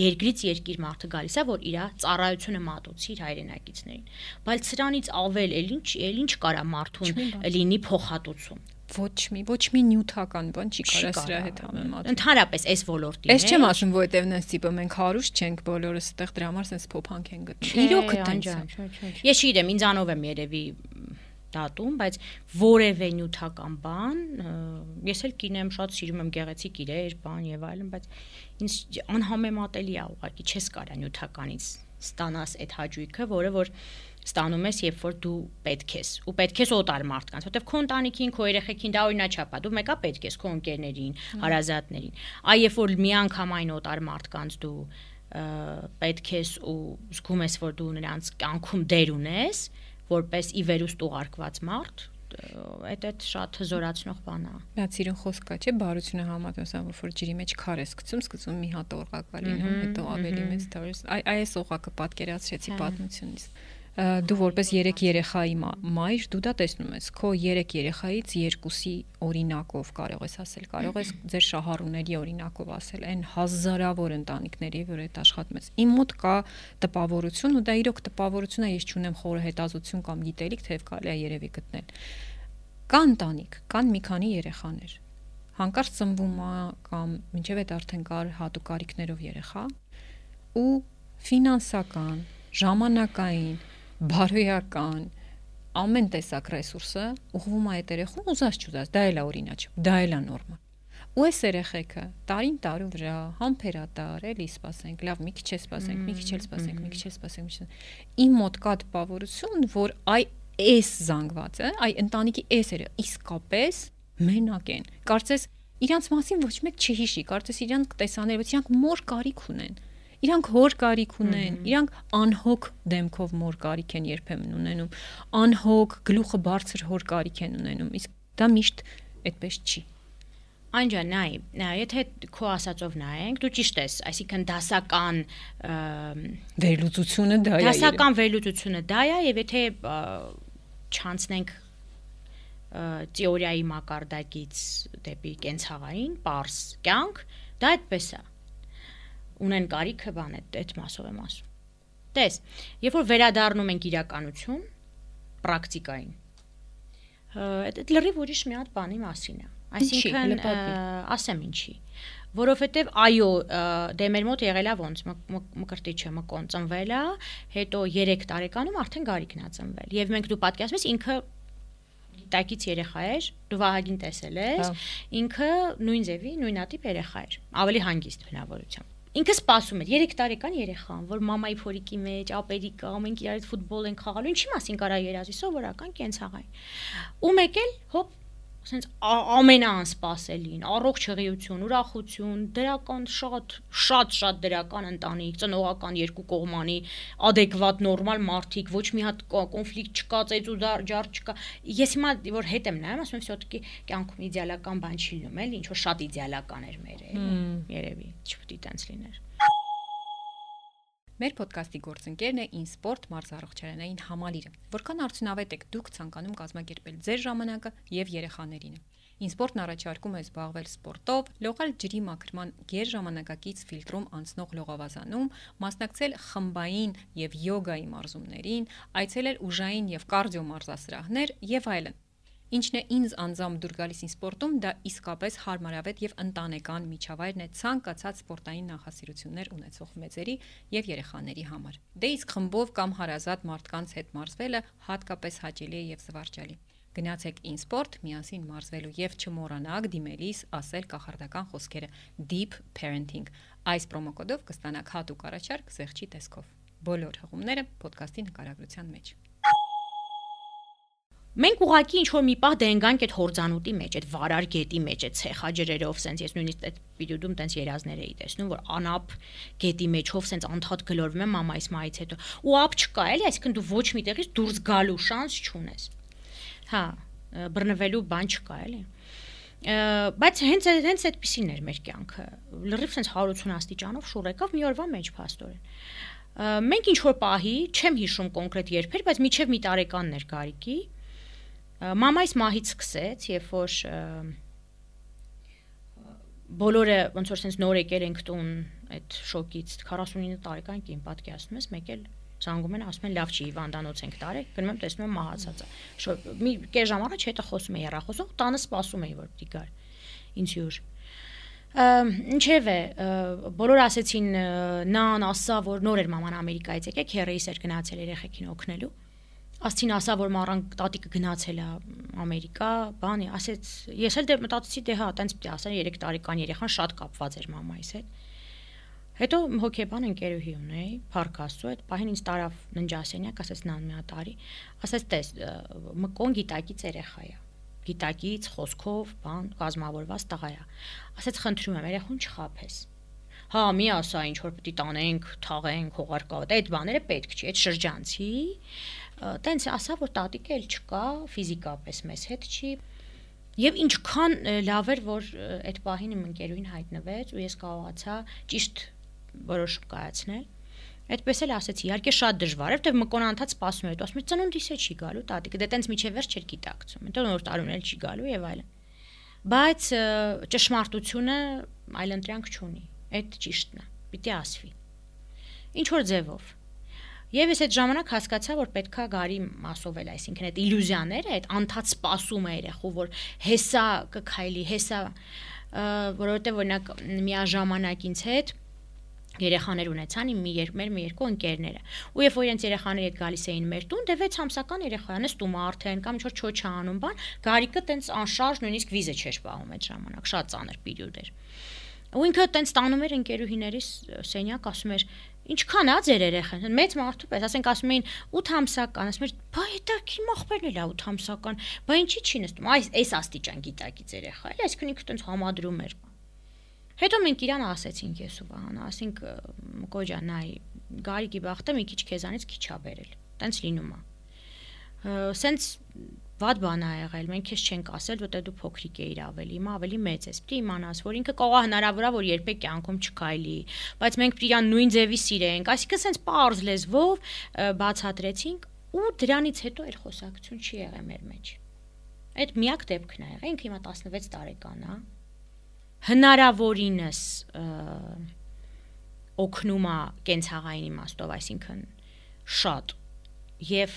երկրից երկիր մարդը գալիս է, որ իրա ծառայությունը մատուցի իր հայրենակիցներին։ Բայց սրանից ավել էլ ինչ, էլ ինչ կարա մարդուն լինի փոխհատուցում ոչ մի ոչ մի նյութական բան չի կարա սրա հետ համեմատել։ Ընդհանրապես այս ոլորտին։ Այս չեմ ասում, որովհետև նենց տիպը մենք հարուստ չենք, բոլորս այդտեղ դրա համար sense փոփանք են գտնում։ Իրոք տենց։ Ես չգիտեմ, ինձանով եմ երևի դատում, բայց որևէ նյութական բան, ես էլ կինեմ շատ սիրում եմ գեղեցիկ իրեր, բան եւ այլն, բայց ինձ անհամեմատելի է ուղղակի չես կարա նյութականից ստանաս այդ հաճույքը, որը որ ստանում ես, երբ որ դու պետք ես։ Ու պետք ես օտար մարդկանց, որտեվ քո ընտանիքին, քո երեխեքին դա օրինաչափ է, դու մեկա պետք ես քո ընկերներին, հարազատներին։ Այ երբ որ միանգամայն օտար մարդկանց դու պետք ես ու զգում ես, որ դու նրանց կյանքում դեր ունես, որպես ի վերուստ ուղարկված մարդ, այդ այդ շատ հզորացնող բան է։ Դա ծիրուն խոսք է, չէ՞, բարությունը համատեսան, որ ջրի մեջ քար է սկցում, սկցում մի հատ լինում, հետո ավելի մեծ դարս։ Այ այս օղակը պատկերացրեցի պատմությունից դու որպես 3 երեխայի մայր դու դա տեսնում ես քո 3 երեխայից երկուսի օրինակով կարող ես ասել կարող ես ձեր շահառուների օրինակով ասել այն հազարավոր ընտանիքների որ այդ աշխատում ես իմ մոտ կա տպավորություն ու դա իրոք տպավորություն է ես չունեմ խորը հետազոտություն կամ գիտելիք թեև կարելի է երևի գտնել կա ընտանիք կան մի քանի երեխաներ հանկարծ ծնվում է կամ մինչև այդ արդեն կար հատուկ կարիքներով երեխա ու ֆինանսական ժամանակային բարոյական ամեն տեսակ ռեսուրսը ուղղվում է այդ երեխուն ուզած չուզած դա էլ է օրինաչ դա էլ է նորմալ ու այս երեխեքը տարին տարու վրա համբերատար էլի սպասենք լավ մի քիչ է սպասենք մի քիչ էլ սպասենք մի քիչ էլ սպասենք իմ մոտ կա տպավորություն որ այ այս զանգվածը այ ընտանիքի այս երը իսկապես մենակ են կարծես իրանց մասին ոչ մեկ չհիշի կարծես իրանք տեսաներ որ իրանք մոր կարիք ունեն իրանք հոր կարիք ունեն, իրանք անհոգ դեմքով մոր կարիք են երբեմն ունենում, անհոգ գլուխը բարձր հոր կարիք են ունենում, իսկ դա միշտ այդպես չի։ Անջա նայ, նայ, եթե քո ասածով նայենք, դու ճիշտ ես, այսինքն դասական վերլուծությունը դա է։ Դասական վերլուծությունը դա է, եւ եթե չանցնենք թեորիայի մակարդակից դեպի կենցաղային, པարս կյանք, դա այդպես է ունեն կարիքը բան այդ այդ մասով եմ ասում։ Տես, երբ որ վերադառնում ենք իրականություն, պրակտիկային, այդ լրիվ ուրիշ մի հատ բանի մասին է։ Այսինքն ասեմ ինչի որովհետև այո դե մեր մոտ եղել է ոնց մկրտիչը մկոն ծնվել է հետո 3 տարեկանում արդեն գարիկն է ծնվել եւ մենք դու պատկերացնում ես ինքը տակից երեխա էր, դու Վահագին տեսել ես, հա։ ինքը նույն ձևի, նույնատիպ երեխա էր, ավելի հանգիստ բնավորությամբ ինքը սպասում էր 3 տարեկան երեխան, որ մամայի փորիկի մեջ, ապերի կա, մենք իրար հետ ֆուտբոլ ենք խաղալու, ինչի մասին կարա երազի, սովորական կենցաղային։ Ու մեկ էլ հոп ասենց ամենաանսպասելին, առողջ հղիություն, ուրախություն, դրական շատ, շատ շատ դրական ընտանիք, ծնողական երկու կողմանի, adekvat նորմալ մարդիկ, ոչ մի հատ կոնֆլիկտ չկա, ծեծ ու ջար չկա։ Ես հիմա որ հետ եմ նայում, ասում եմ, всё-таки կյանքում իդեալական բան չի լինում, էլի, ինչ որ շատ իդեալական էր մեր, էլի, երևի, չպետք է տենց լիներ։ Մեր ոդկասթի գործընկերն է InSport մարզառողջարանային համալիրը։ Որքան արդյունավետ եք դուք ցանկանում կազմակերպել ձեր ժամանակը եւ երեխաներինը։ InSport-ն առաջարկում է զբաղվել սպորտով, լողալ ջրի մաքրման գերժամանակակից ֆիլտրում անցնող լողավազանում, մասնակցել խմբային եւ յոգայի մարզումներին, այցելել ուժային եւ կարդիո մարզասրահներ եւ այլն ինչն է ինձ անձամբ դուր գալիս ին սպորտում, դա իսկապես հարմարավետ եւ ընտանեկան միջավայրն է ցանկացած սպորտային նախասիրություններ ունեցող մեծերի եւ երեխաների համար։ Դե իսկ խմբով կամ հարազատ մարդկանց հետ մարզվելը հատկապես հաճելի է եւ զվարճալի։ Գնացեք InSport միասին մարզվելու եւ չմոռանաք դիմելիս ասել կախարդական խոսքերը Deep Parenting։ Այս պրոմոկոդով կստանաք հատուկ առաջարկ զեղչի տեսքով։ Բոլոր հղումները ոդկասթի նկարագրության մեջ։ Մենք ուղակի ինչ որ մի պահ դենգանք այդ հորձանուտի մեջ, այդ վարար գետի մեջ, այդ ցեխաջրերով, սենց ես նույնիսկ այդ վիդեոդում տենց երազներ էի տեսնում, որ անապ գետի մեջով սենց անդադ գլորվում եմ մամայիս մայից հետո։ Ու ապ չկա, էլի, այսինքն դու ոչ միտեղից դուրս գալու շանս չունես։ Հա, բռնվելու բան չկա, էլի բայց հենց հենց այդպեսին էր մեր կյանքը լրիվ sense 180 աստիճանով շուռ եկավ մի օրվա մեջ փաստորեն մենք ինչ որ պահի չեմ հիշում կոնկրետ երբեր բայց միջև մի տարեկանն էր Գարիկի մամայիս մահից սկսեց, երբ որ բոլորը ոնց որ sense նոր եկել ենք տուն այդ շոկից 49 տարեկան կին պատկերացնում ես, մեկ էլ զանգում են, ասում են լավ չի, հիվանդանոց ենք տարել, գնում եմ տեսնում եմ մահացած է։ Մի կես ժամ առաջ հետը խոսում է երախոսող, տանը սպասում էի որ պիտի գար։ Ինչ յուր։ Ինչևէ, բոլոր ասեցին նան ասա, որ նոր էր մաման Ամերիկայից եկեք, հերեիս էր գնացել երեխեքին օգնելու Աստին ասա որ մառան տատիկը գնացել է Ամերիկա, բանի, ասեց, ես էլ դե մտածեցի դե հա, տենց պիտի ասեն 3 տարեկան երեխան շատ կապված էր մամայիս հետ։ Հետո հոկեբան ընկերուհի ունեի, Փարք Աստծո, այդ պահին ինձ տարավ ննջասենյակ, ասեց նան մի հատարի, ասեց տես, մկոն գիտակից երեխա է գիտակից, խոսքով, բան, կազմավորված տղա է։ Ասեց խնդրում եմ, երախուն չխափես։ Հա, մի ասա ինչ որ պիտի տանենք, թաղենք, հողարկավատ, այդ բաները պետք չի, այդ շրջանցի։ Տենց ասա որ տատիկը էլ չկա, ֆիզիկապես մեզ հետ չի։ Եվ ինչքան լավ էր, որ այդ պահին իմ ընկերուին հայտնվեց ու ես կարողացա ճիշտ որոշում կայացնել Այդպես էլ ասեցի, իհարկե շատ դժվար է, որտեղ մկոնանթած սպասում էր, ասում էր ծնունդիս է չի գալու, տատիկը դե տենց միջև վերջ չէր գիտակցում։ Հետո նոր տարուն էլ չի գալու եւ այլն։ Բայց ճշմարտությունը այլընտրանք չունի։ Այդ ճիշտն է։ Պիտի ասվի։ Ինչ որ ձևով։ Եվ ես այդ ժամանակ հասկացա, որ պետքա գարի մասով էլ, այսինքն այդ իլյուզիաները, այդ անթաց սպասումը երախու, որ հեսա կքայլի, հեսա որովհետեւ օրինակ միաժամանակ ինձ հետ երեխաներ ունեցան իմ մի մեր մի երկու ընկերները։ Ու երբ որ իրենց երեխաների հետ գալիս էին մեր տուն, դե 6 ամսական երեխան նստում արդեն կամ ինչ-որ չոչա անում բան, գարիկը տենց անշարժ նույնիսկ վիզը չէր պահում այդ ժամանակ, շատ ծանր պերիոդ էր։ Ու ինքը տենց տանում էր ընկերուհիներիս սենյակ, ասում էր ինչքան է ձեր երեխան մեծ մարդու պես ասենք ասում էին 8 ամսական ասում էր բայ դա քիմ ախպերն էլ է 8 ամսական բայ ինչի չի նստում այս այս աստիճան գիտակից երեխա էլ այսքան ինքը տենց համադրում էր Հետո մենք իրան ասեցինք ես ու Վահանը, ասենք Կոջան, նայ, Գարիկի բախտը մի քիչ քեզանից քիչ ա բերել։ Տենց լինում է։ Սենց վատ բան ա եղել, մենք քեզ չենք ասել, որտեղ դու փոքրիկ էիր ավելի, հիմա ավելի մեծ ես։ Պիտի իմանաս, որ ինքը կողա հնարավոր է, որ երբեք կյանքում չքայլի, բայց մենք պիտի իրան նույն ձևի սիրենք, այսինքն սենց པարզ լեզվով բացատրեցինք ու դրանից հետո այլ խոսակցություն չի եղել մեր մեջ։ Այդ միակ դեպքն է եղել, ինքը հիմա 16 տարեկան է, հնարավորինս օգնում է կենցաղային իմաստով, այսինքն շատ եւ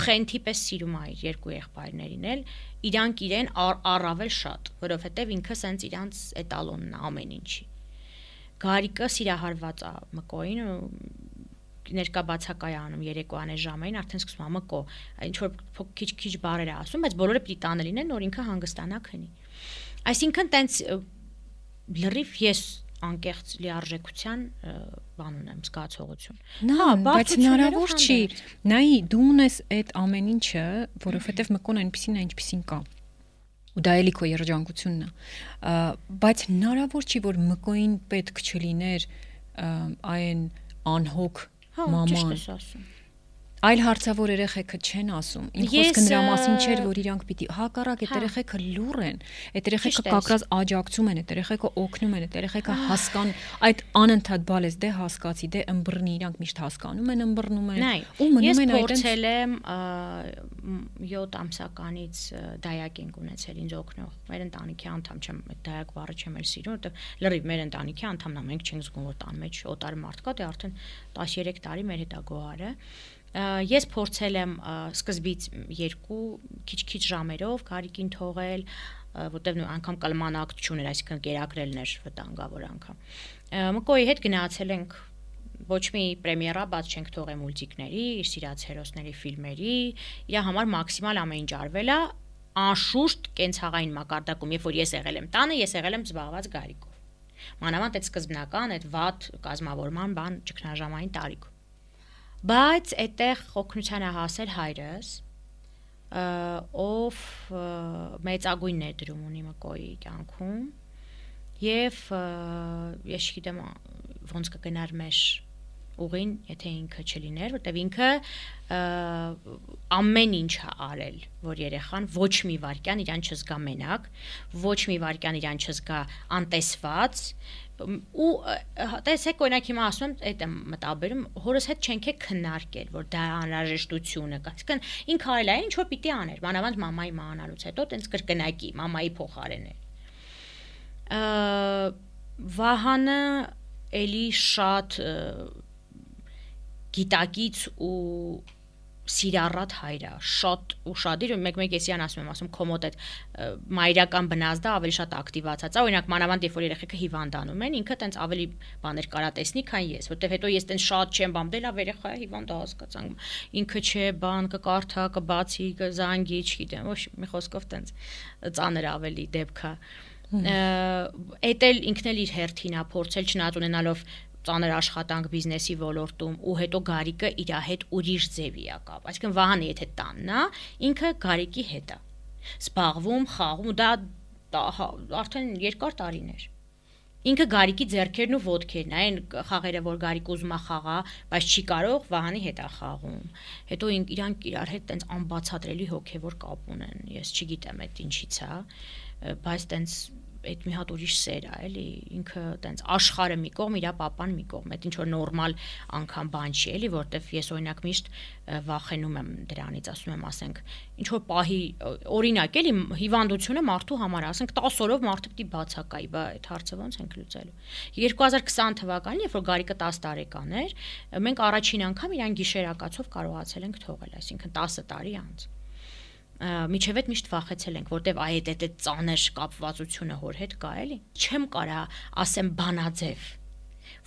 խենթի պես սիրում է իր երկու եղբայրներին էլ իրանք իրեն առ, առավել շատ, որովհետեւ ինքը սենց իրանց էտալոնն է ամեն ինչի։ Գարիկը սիրահարված է Մկոին ներկա բացակայանում երեկոյան այս ժամային արդեն սկսում է մկո ինչ որ քիչ-քիչ բարեր է ասում բայց բոլորը պիտի տանը լինեն նոր ինքը հանգստանա քնի այսինքն տենց լրիվ ես անկեղծ լիարժեքության բան ունեմ զգացողություն։ Հա, բայց հնարավոր չի։ Նայի դու ունես այդ ամեն ինչը, որովհետև մկոն այնպեսին է, ինչպեսին կա ու դա էլի քո երջանկությունն է բայց հնարավոր չի որ մկոին պետք չլիներ այն անհոգ մաման հա ճիշտ ես ասում Այլ հարցավոր երեխեքը չեն ասում։ Իմ խոսքը նրա մասին չէր, որ իրանք պիտի հակառակ այդ հա։ երեխեքը լուր են։ Այդ երեխեքը կակրած աջակցում են, այդ երեխեքը օգնում են, այդ երեխեքը հասկան այդ անընդհատ բալես դե հասկացի, դե ըմբռնի, իրանք միշտ հասկանում են, ըմբռնում են ու մնում են այդ։ Ես փորձել եմ 7 ամսականից դայակ ենք ունեցել ինձ օգնող։ Մեր ընտանիքի անդամ չեմ, այդ դայակ բառը չեմ էլ սիրում, որովհետև լրիվ մեր ընտանիքի անդամն է, մենք չենք զգում որ տան մեջ օտար մարդ կա, դե արդեն 13 տարի մեր հետ է գոհարը ես փորձել եմ սկզբից երկու քիչ-քիչ ժամերով կարիկին թողել, որտեվ նույն անգամ կլմանակ չուներ, այսինքն կերակրելն էր վտանգավոր անգամ։ Մկոյի հետ գնացել ենք ոչ մի պրեմիերա բաց չենք թողել մուլտիկների, իր սիրած հերոսների ֆիլմերի, իր համար մաքսիմալ ամեն ինչ արվել է անշուշտ կենցաղային մակարդակում, երբ որ ես եղել եմ տանը, ես եղել եմ զբաղված գարիկով։ Մանավանդ այդ սկզբնական, այդ վատ կազմավորման բան ճգնաժամային տարիքում բայց այդտեղ օգնության է հասել հայրս ով մեծագույն ներդրում ունի Մկոյի կյանքում եւ ես չգիտեմ ոնց կգնար մեր ուղին, եթե ինքը չլիներ, որտեվ ինքը ամեն ինչ է արել, որ երեխան ոչ մի վարքյան իրան չզգա մենակ, ոչ մի վարքյան իրան չզգա անտեսված, ու տեսեք օրինակ հիմա ասում այդ եմ մտաբերում հորս հետ չենք է քննարկել որ դա անհրաժեշտությունը կա այսինքն ինքը արել է ինչ որ պիտի աներ մանավանդ մամայի մահանալուց հետո տենց կրկնակի մամայի փոխարեն էր վահանը էլի շատ գիտակից ու սիրառատ հայրա, շատ ուրشادիր ու մեկ-մեկ էսյան ասում եմ, ասում կոմոդ այդ մայրական բնազդը ավելի շատ ակտիվացած է։ Օրինակ մանավանդ երբ որ երեխեքը հիվանդանում են, ինքը տենց ավելի բաներ կարա տեսնի, քան ես, որտեվ հետո ես տենց շատ չեմ բամ, դե լավ երեխա է հիվանդ հասկացան։ Ինքը չէ, բան կկարթա, կբացի, կզանգի, չգիտեմ, ոչ մի խոսքով տենց ծանր ավելի դեպքա։ Էդ էլ ինքն էլ իր հերթին ա փորձել չնայած ունենալով ծանր աշխատանք բիզնեսի ոլորտում ու հետո Գարիկը իր հետ ուրիշ ձևի է կապ։ Այսինքն Վահանը եթե տանն է, ինքը Գարիկի հետ է։ Սպաղվում, խաղում, դա, դա հա, արդեն երկար տարիներ։ Ինքը Գարիկի ձեռքերն ու ոտքերն այն խաղերը, որ Գարիկ ուզում է խաղա, բայց չի կարող, Վահանի հետ է խաղում։ Հետո իրանք իրար հետ տենց անբացատրելի հոգևոր կապ ունեն։ Ես չգիտեմ այդ ինչից է, բայց տենց այդ մի հատ ուրիշ սեր է, էլի, ինքը տենց աշխարհը մի կողմ, իր papan մի կողմ, այդ ինչ որ նորմալ անգամ բան չի, էլի, որտեվ ես օրինակ միշտ վախենում եմ դրանից, ասում եմ, ասենք, ինչ որ պահի օրինակ էլի հիվանդությունը մարդու համար, ասենք 10 օրով մարդը պիտի բացակայի, բա այդ հարցը ո՞նց ենք լուծելու։ 2020 թվականին, երբ որ Գարիկը 10 տարեկան էր, մենք առաջին անգամ իրան գիշերակացով կարողացել ենք թողել, այսինքն 10 տարի անց միջև այդ միշտ վախեցել ենք, որտեվ այ այդ այդ ծանր կապվածությունը հոր հետ կա էլի։ Չեմ կարա ասեմ բանաձև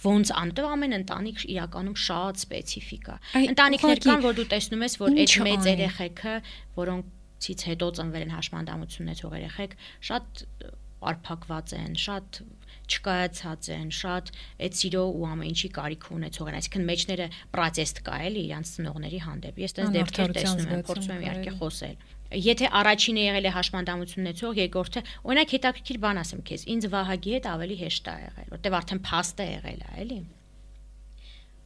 ոնց անտո ամեն ընտանիք իրականում շատ սպეციფիկ է։ Ընտանիքներ կան, որ դու տեսնում ես, որ այդ մեծ երեխեքը, որոնցից հետո ծնվել են հաշմանդամություն ունեցող երեխեք, շատ արփակված են, շատ չկայացած են, շատ այդ սիրո ու ամեն ինչի կարիք ունեցող են, այսինքն մեջները պրոտեստ կա էլի իրանց ծնողների հանդեպ։ Ես տես դեպքեր տեսնում եմ, փորձում եմ իհարկե խոսել եթե առաջինը եղել է հաշմանդամություն ունեցող, երկրորդը, օրինակ հետաքրքիր բան ասեմ քեզ, ինձ Վահագի հետ ավելի հեշտ է եղել, որտեվ արդեն փաստ է եղել էլի։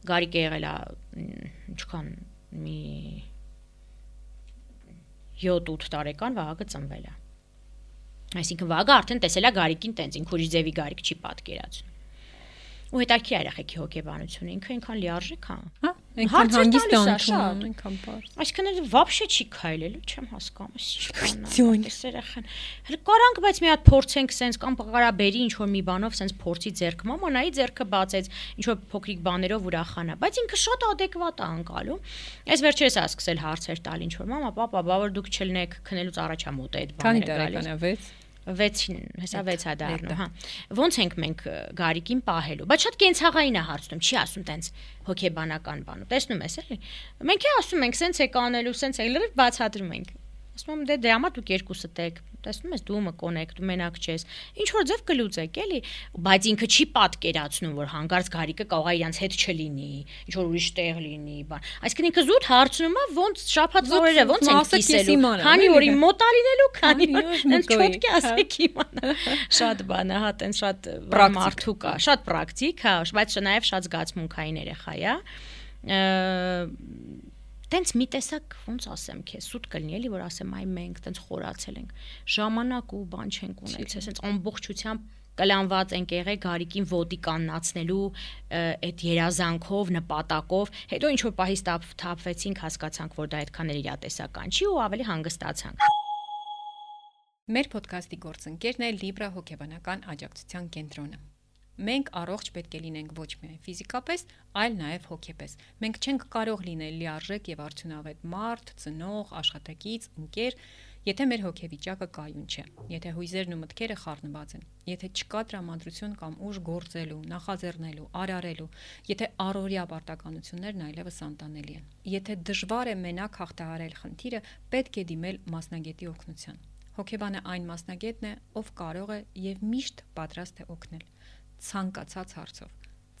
Գարիկ է եղել է ինչքան մի 7-8 տարեկան Վահագը ծնվել է։ Այսինքն Վահագը արդեն տեսել է Գարիկին տենց ինքուրի ձևի Գարիկ չի պատկերացնում ու հետաքրքիր է երեխեքի հոգեբանությունը ինքը այնքան լիարժեք է հա այնքան հանգիստ է ընդունում այնքան բարձ այսինքն вообще չի քայլելու չեմ հասկանում ինչ էս երեխան հələ կարանք բայց մի հատ փորձենք սենց կամ կարաբերի ինչ որ մի բանով սենց փորձի ձեռք մամանայի ձեռքը բացեց ինչ որ փոքրիկ բաներով ուրախանա բայց ինքը շատ adekvat է անցալու այս վերջերս է սկսել հարցեր տալ ինչ որ մամա papa բա որ դուք չլնեք քնելուց առաջ է մոտ այդ բաները գալիս քանի տարեկան է 6 6-ին, հեսա 6 է դառնում, հա։ Ոնց ենք մենք գարիկին պահելու։ Բայց շատ կենցաղային է հարցնում, չի ասում տենց հոգեբանական բան։ Տեսնում ես էլի։ Մենք է ասում ենք, սենց եք անելու, սենց եք լրիվ բացատրում ենք։ Ասում եմ դե դե ամա դուք երկուսդ եք տեսնում ես դու մը կոնեկտ, մենակ չես։ Ինչ որ ձև կլուծեք, էլի, բայց ինքը չի պատկերացնում, որ հանգարց գարիկը կարող է իրանց հետ չլինի, ինչ որ ուրիշ տեղ լինի, բան։ Այսինքն ինքը զուտ հարցնում է, ոնց շափած օրերը ոնց են կիսելու, քանի օրի մոտ ալինելու, քանի հենց չոտքի ասեք իմանա։ Շատ բան է, հա, տեն շատ մարդու կա, շատ պրակտիկ, հա, բայց նաև շատ զգացմունքային երեխա է տենց մի տեսակ ոնց ասեմ քեզ սուտ կլինի էլի որ ասեմ այ մենք տենց խորացել ենք ժամանակ ու բան չենք ունեցել տենց ամբողջությամբ կլանված ենք եղել Գարիկին ոտի կաննացնելու այդ երազանքով, նպատակով, հետո ինչ որ պահից թափվեցինք, հասկացանք, որ դա այդքան էլ իրատեսական չի ու ավելի հանգստացանք։ Մեր ոդկասթի գործընկերն է Libra հոգեբանական աջակցության կենտրոնը։ Մենք առողջ պետք է լինենք ոչ միայն ֆիզիկապես, այլ նաև հոգեպես։ Մենք չենք կարող լինել լիարժեք եւ արդյունավետ մարդ, ծնող, աշխատակից, ընկեր, եթե մեր հոգեվիճակը կայուն չէ, եթե հույզերն ու մտքերը խառնված են, եթե չկա տրամադրություն կամ ուժ գործելու, նախաձեռնելու, արարելու, եթե առօրյա պարտականություններն այլևս անտանելի են։ Եթե դժվար է մենակ հաղթահարել խնդիրը, պետք է դիմել մասնագետի օգնության։ Հոգեբանը այն մասնագետն է, ով կարող է եւ միշտ պատրաստ է օգնել ցանկացած հարցով,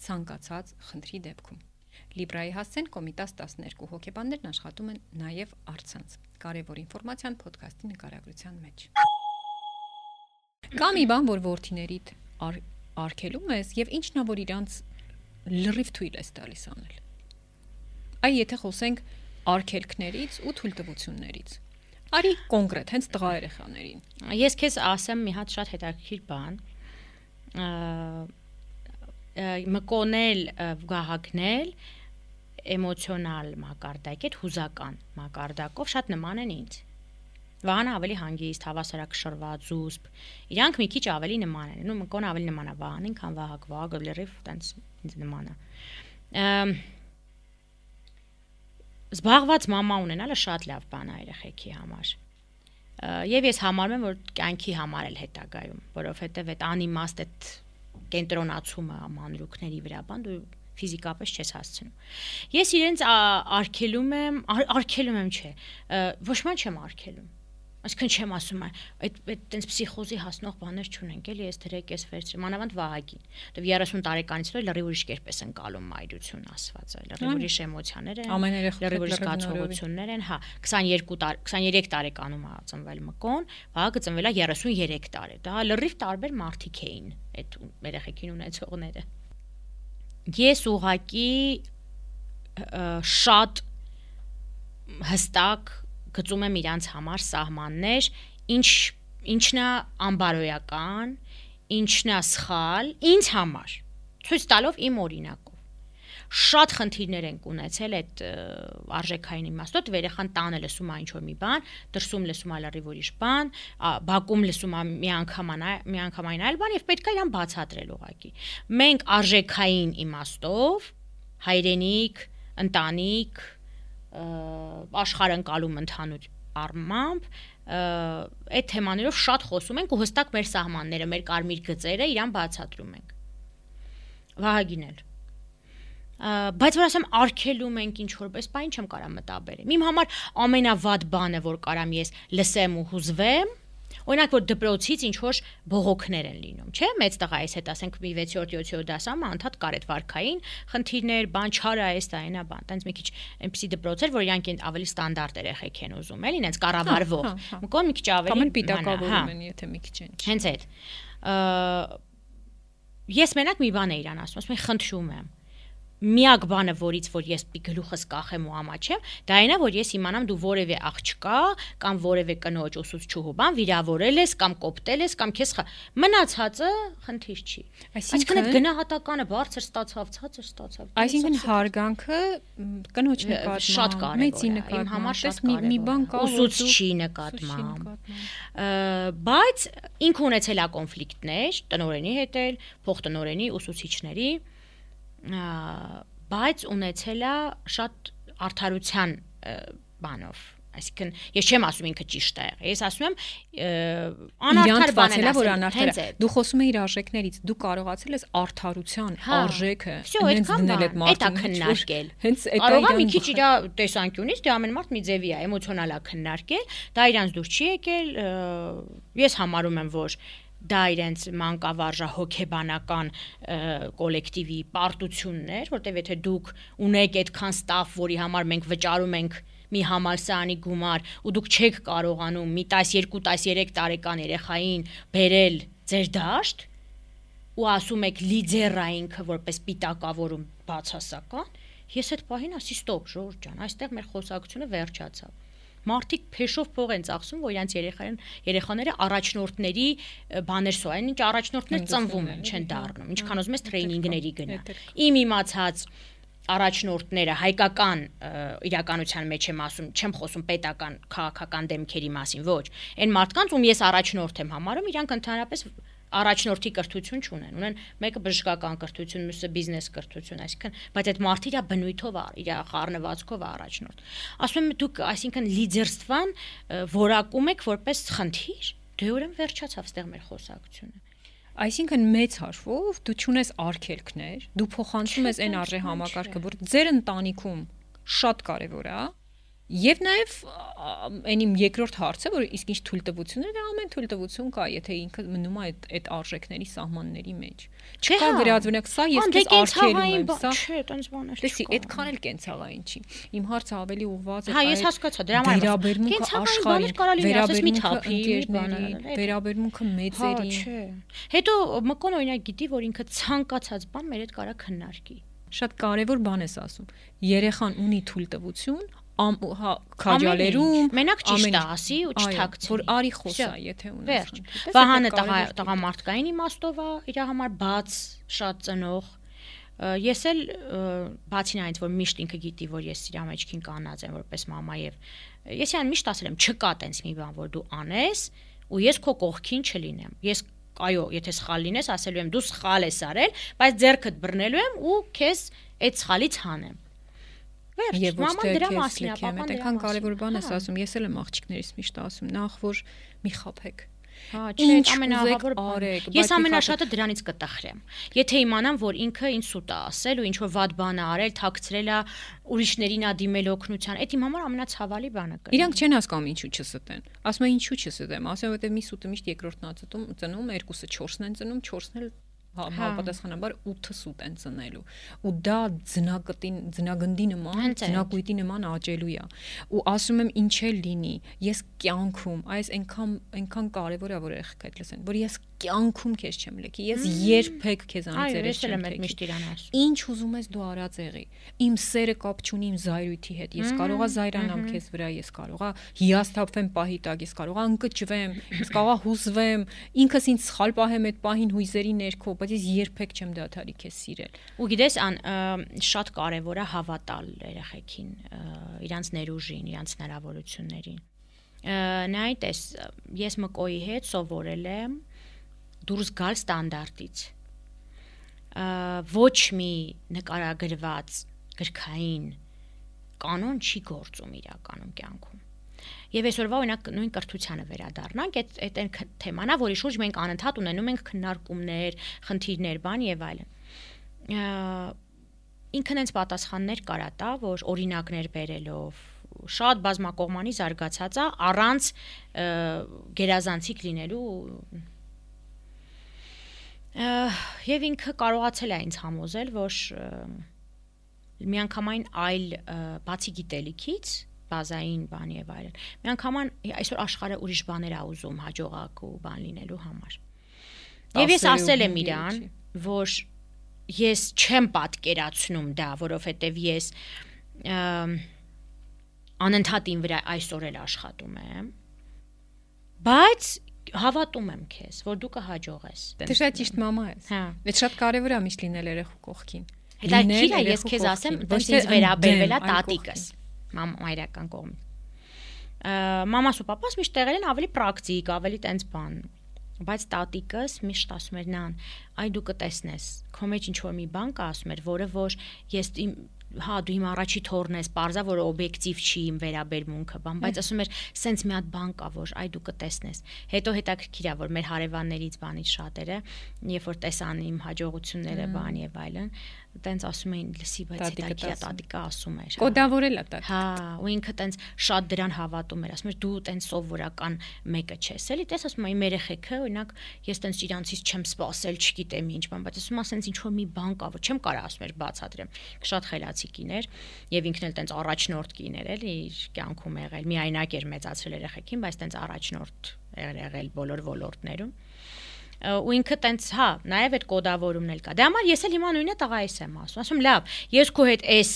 ցանկացած խնդրի դեպքում։ Լիբրայի հասցեն Կոմիտաս 12 հոկեբաններն աշխատում են նաև արցանց։ Կարևոր ինֆորմացիան ոդքասթի նկարագրության մեջ։ Կա մի բան, որ worth-իներիդ ար, արկելում ես եւ ինչն է որ իրանց լրիվ թույլ ես տալիս անել։ Այ եթե խոսենք արկելքներից ու թույլտվություններից։ Արի կոնկրետ, հենց տղա երեխաներին։ Ես քեզ ասեմ մի հատ շատ հետաքրքիր բան, մկոնել գահակնել էմոցիոնալ մակարդակ այդ հուզական մակարդակով շատ նման են ինձ Վահանը ավելի հանգիստ, հավասարակշռված, զուսպ։ Իրանք մի քիչ ավելի նման են։ Ну մկոն ավելի նման է Վահանին, քան Վահակ, Վահագը լրիվ տենց ինձ նման է։ զբաղված մամա ունենալը շատ լավ բան է երեխեքի համար։ Եվ ես համարում եմ, որ կյանքի համար էլ հետագայում, որովհետև այդ անիմաստ այդ կենտրոնացումը մանրուքների վրա բան դու ֆիզիկապես չես հասցնում։ Ես իրենց արկելում եմ, արկելում եմ չէ, ոչ ման չեմ արկելում Այսինքն չեմ ասում, այդ այդ տենց պսիխոզի հասնող բաներ չունենք, էլի ես դրեք ես վերցրի, մանավանդ Վահագին։ Դե 30 տարեկանից հետո լրիվ ուրիշ կերպ ես ընկալում մայրություն ասվածը, լրիվ ուրիշ էմոցիաներ են, լրիվ ուրիշ զգացողություններ են, հա, 22 տար 23 տարեկանում ա ծնվել Մկոն, Վահագը ծնվել է 33 տարի։ Դա լրիվ տարբեր մարդիկ էին այդ երեխեքին ունեցողները։ Ես ուղակի շատ հստակ գծում եմ իրանց համար սահմաններ, ինչ ինչն է անբարոյական, ինչն է սխալ ինձ համար։ Ցույց տալով իմ օրինակով շատ խնդիրներ են ունեցել այդ արժեքային իմաստով, երեխան տանը լսում է ինչ որ մի բան, դրսում լսում է լրիվ ուրիշ բան, բակում լսում մի անգամ մի անգամային այլ բան եւ պետք է իրան բացատրել ուղակի։ Մենք արժեքային իմաստով հայրենիք, ընտանիք, աշխարհընկալում ընդհանուր առմամբ այդ թեմաներով շատ խոսում ենք ու հստակ մեր սահմանները, մեր կարմիր գծերը իրան բացատրում ենք։ Վահագին էլ բայց որ ասեմ արկելում ենք ինչ որպես բան չեմ կարա մտաբերեմ։ Իմ համար ամենավատ բանը, որ կարամ ես լսեմ ու հուզվեմ, Օրինակ որ դպրոցից ինչ որ բողոքներ են լինում, չէ՞, մեծ տղայիս հետ ասենք մի 6-րդ 7-րդ դասամ անդադ կար այդ վարքային խնդիրներ, բան չարա էս դա այնա բան, տենց մի քիչ այնպեսի դպրոց էր, որ իրանք ավելի ստանդարտ երեխեք են ուզում, էլի, ինձ կառավարվող։ Մկոն մի քիչ ավելի Կամեն պիտակավորում են, եթե մի քիչ են։ Հենց այդ։ Ես մենակ մի բան էի իրան ասում, ասում եմ խնդրում եմ միակ բանը, որից որ ես պի գլուխս կախեմ ու ամաչեմ, դա այնա, որ ես իմանամ դու որևէ աղջկա կամ որևէ կնոջ ուսուցչուհու բան վիրավորել ես կամ կոպտել ես կամ քեզ մնացածը խնդիր չի։ Այսինքն այդ գնահատականը բարձր ստացավ, ցածր ստացավ։ Այսինքն հարգանքը կնոջ նկատմամբ շատ կարևոր է։ իմ համար շատ կարևոր։ Մի բան կա ուսուցչի նկատմամբ։ Բայց ինքը ունեցել է կոնֆլիկտներ տնորենի հետ էլ, փոխտնորենի, ուսուցիչների բայց ունեցել է շատ արդարության բանով այսինքն ես չեմ ասում ինքը ճիշտ է ես ասում եմ անարդար բանել է որ անարդար է դու խոսում ես իր արժեքներից դու կարողացել ես արդարության հա, արժեքը հենց դնել այդ մարդուն քննարկել հենց այդ կարող է մի քիչ իր տեսանկյունից դե ամեն մարդ մի ձևի է էմոցիոնալ է քննարկել դա իրանց դուր չի եկել ես համարում եմ որ դա իրենց մանկավարժա հոգեբանական կոլեկտիվի պարտություններ, որտեվ եթե դուք ունեք այդքան ստաֆ, որի համար մենք վճարում ենք մի համալսարանի գումար ու դուք չեք կարողանում մի 12-13 տարեկան երեխային բերել ձեր դաշտ ու ասում եք լիդերա ինքը որպես պիտակավորում բացասական, ես այդ պահին ասի ստոպ, Ժորժ ջան, այստեղ մեր խոսակցությունը վերջացավ մարդիկ փեշով փող են ծախսում, որ իրancs երեխան երեխաները առաջնորդների բաներ սոյեն, ինչ առաջնորդներ ծնվում են, չեն դառնում։ Ինչքան ուզում ես տրեյնինգների գնա։ Իմ իմացած առաջնորդները հայկական իրականության մեջ եմ ասում, չեմ խոսում պետական քաղաքական դեմքերի մասին, ոչ։ Այն մարդկանց, ում ես առաջնորդ եմ համարում, իրանք ընդհանրապես առաջնորդի կրթություն չունեն, ունեն մեկը բժշկական կրթություն, մյուսը բիզնես կրթություն, այսինքն, բայց այդ մարդը իր բնույթով է, իր խառնվածքով է առաջնորդ։ Ասում եմ դուք, այսինքն լիդերստվան որակում եք որպես խնդիր, դե ուրեմն վերջացավ ստեղ մեր խոսակցությունը։ Այսինքն մեծ հաշվով դու ճունես արգելքներ, դու փոխանցում ես այն արժե համակարգը, որ ձեր ընտանիքում շատ կարևոր է, Եվ նաև այն իմ երկրորդ հարցը, որ իսկ ինչ թույլտվություններ է, ամեն թույլտվություն կա, եթե ինքը մնում է այդ այդ արժեքների սահմանների մեջ։ Չկա գրածունակ, սա ես քեզ արգելում եմ, սա չէ, տենց բաներ չկա։ Տեսի, այդքան էլ կենցաղային չի։ Իմ հարցը ավելի ուղղված է Հա, ես հասկացա, դրա համար վերաբերմունքը աշխարհին, վերաբերմունքը վերաբերմունքը մեծերին։ Հա, չէ։ Հետո մկոն օրինակ գիտի, որ ինքը ցանկացած բան մեր հետ կարա քննարկի շատ կարևոր բան ես ասում։ Երեխան ունի թույլտվություն, հա քաջալերում մենակ ճիշտ է ասի ու չթաքցի որ արի խոսա եթե ունես վահանը տղա տղամարդկային իմաստով է իր համար բաց շատ ծնող ես էլ բացին այնից որ միշտ ինքը գիտի որ ես իր մեջքին կանած եմ որպես մամա եւ ես իրան միշտ ասել եմ չկա տենց մի բան որ դու անես ու ես քո կողքին չլինեմ ես այո եթե սխալ լինես ասելու եմ դու սխալ ես արել բայց ձերքդ բռնելու եմ ու քեզ այդ սխալից հանեմ Վերջ, մաման դրա մասին է, այդ դրա այնքան կարևոր բան ես Հա։ ասում, ես էլ եմ աղջիկներից միշտ ասում, նախ որ մի խափեք։ Հա, չէ, ամենահավոր արեք, Ես ամենաշատը դրանից կտխրեմ։ Եթե իմանամ, որ ինքը ինձ սուտ է ասել ու ինչ որ վատ բան է արել, թաքցրել է, ուրիշներին ա դիմել օգնության, այդ իմ համար ամենացավալի բանը կլինի։ Իրանք չեն հասկանում ինչու չստեն։ Ասում են ինչու չստեմ, ասում որովհետև մի սուտը միշտ երկրորդն է ծնում, ծնում, երկուսը 4-ն են ծնում, 4-ն էլ համապատասխանաբար 8 սուտ են ծնելու ու դա ձնակտին ձնագնդի նման ձնակույտի նման աճելու է ու ասում եմ ինչ էլ լինի ես կյանքում այս այնքան այնքան կարևոր է որ երեխեք այդ լսեն որ ես կյանքում քեզ չեմ լքի ես երբեք քեզանից Այո, երես չեմ լքի ինչ ուզում ես դու արած եղի իմ սերը կապ չունի իմ զայրույթի հետ ես կարողա զայրանամ քեզ վրա ես կարողա հիասթափվեմ պահի տակ ես կարողա ընկճվեմ ես կարողա հուզվեմ ինքս ինձ սխալ պահեմ այդ պահին հույզերի ներքո բայց ես երբեք չեմ դադարի քեզ սիրել Ու գիտես, ան շատ կարևոր է հավատալ երեխեքին, իրանց ներուժին, իրանց հնարավորություններին։ Նայ տես, ես մկոյի հետ սովորել եմ դուրս գալ ստանդարտից։ Ոչ մի նկարագրված գրքային կանոն չի գործում իրականում կյանքում։ Եվ այսօրվա օրինակ նույն կրթությանը վերադառնանք, այդ այդ այն թեմանա, որի շուրջ մենք անընդհատ ունենում ենք քննարկումներ, խնդիրներ, բան եւ այլն։ ինքն հենց պատասխաններ կարա տա, որ օրինակներ բերելով շատ բազմակողմանի զարգացած է առանց գերազանցիկ լինելու եւ ինքը կարողացել է ինձ համոզել, որ միանգամայն այլ բացի գիտելիքից բազային բան եւ այլն։ Միանգամայն այսօր աշխարհը ուրիշ բաներ է ուզում հաջողակ ու բան լինելու համար։ Եվ ես ասել եմ իրան, որ ես չեմ պատկերացնում դա, որովհետեւ ես անընդհատ ին վրա այսօր էլ աշխատում եմ։ Բայց հավատում եմ քեզ, որ դու կհաջողես։ դե շատ ճիշտ մամա ես Հա։ այդ շատ կարևոր է միշտ լինել երեխու կողքին Հետաքրքիր է, ես քեզ ասեմ, թե ինձ վերաբերվել է ընդդեմ, այլ տատիկս, մամ մայրական կողմից։ Մամաս ու papas միշտ եղել են ավելի պրակտիկ, ավելի տենց բան։ Բայց տատիկս միշտ ասում էր նան, այ դու կտեսնես, քո մեջ ինչ որ մի բան կա, ասում էր, որը որ ես իմ հա դու իմ առաջի թորն ես, parza որ օբյեկտիվ չի իմ վերաբերմունքը, բան, բայց ասում էր, սենց մի հատ բան կա, որ այ դու կտեսնես։ Հետո հետաքրքիր է, որ մեր հարևաններից բանից շատերը, երբ որ տեսան իմ հաջողությունները, բան եւ այլն, տենց ասում էին լսի, բայց հետաքիա տատիկա ասում էր։ հա։ Կոդավորել է տատիկ։ Հա, ու ինքը տենց շատ դրան հավատում էր, ասում էր դու տենց սովորական մեկը չես, էլի տես ասում եմ երեխեքը, օրինակ ես տենց իրանցից չեմ սпасել, չգիտեմ ինչ բան, բայց ասում ասենց ինչ որ մի բան կա, որ չեմ կարող ասում էր բացատրեմ։ Շատ խելացի կիներ եւ ինքն էլ տենց առաջնորդ կիներ էլի իր կյանքում եղել։ Միայնակ էր մեծացրել երեխեքին, բայց տենց առաջնորդ եղել բոլոր ոլորտներում ու ինքը տենց հա նաև այդ կոդավորումն էլ կա դե համար ես էլ հիմա նույնը տղայիս եմ ասում ասում լավ ես քո հետ էս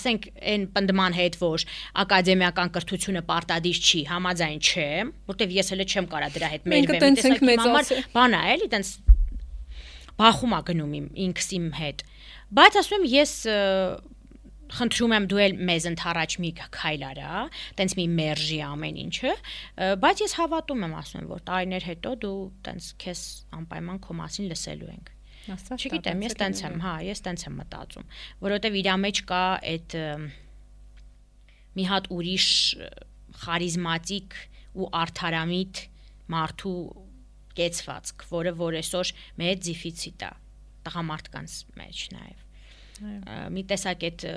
ասենք այն պնդման հետ որ ակադեմիական կրթությունը պարտադիր չի համաձայն չեմ որտեվ ես հələ չեմ կարա դրա հետ Մենք մերվեմ տենց ենք տեսակ իմ համար մեծացել։ բան է էլի տենց բախում է գնում իմ ինքս իմ հետ բայց ասում եմ ես խնդրում եմ դու էլ մեզ ընթառաջ մի քայլ արա, տենց մի մերժի ամեն ինչը, բայց ես հավատում եմ, ասում եմ, որ տարիներ հետո դու տենց քեզ անպայման քո մասին լսելու ենք։ Աստված Չգիտեմ, ես տենց եմ, հա, ես տենց եմ մտածում, որովհետև իր մեջ կա այդ մի հատ ուրիշ խարիզմատիկ ու արդարամիտ մարդու կեցվածք, որը որ այսօր մեծ դեֆիցիտ է տղամարդկանց մեջ նաև մի տեսակ այդ ը,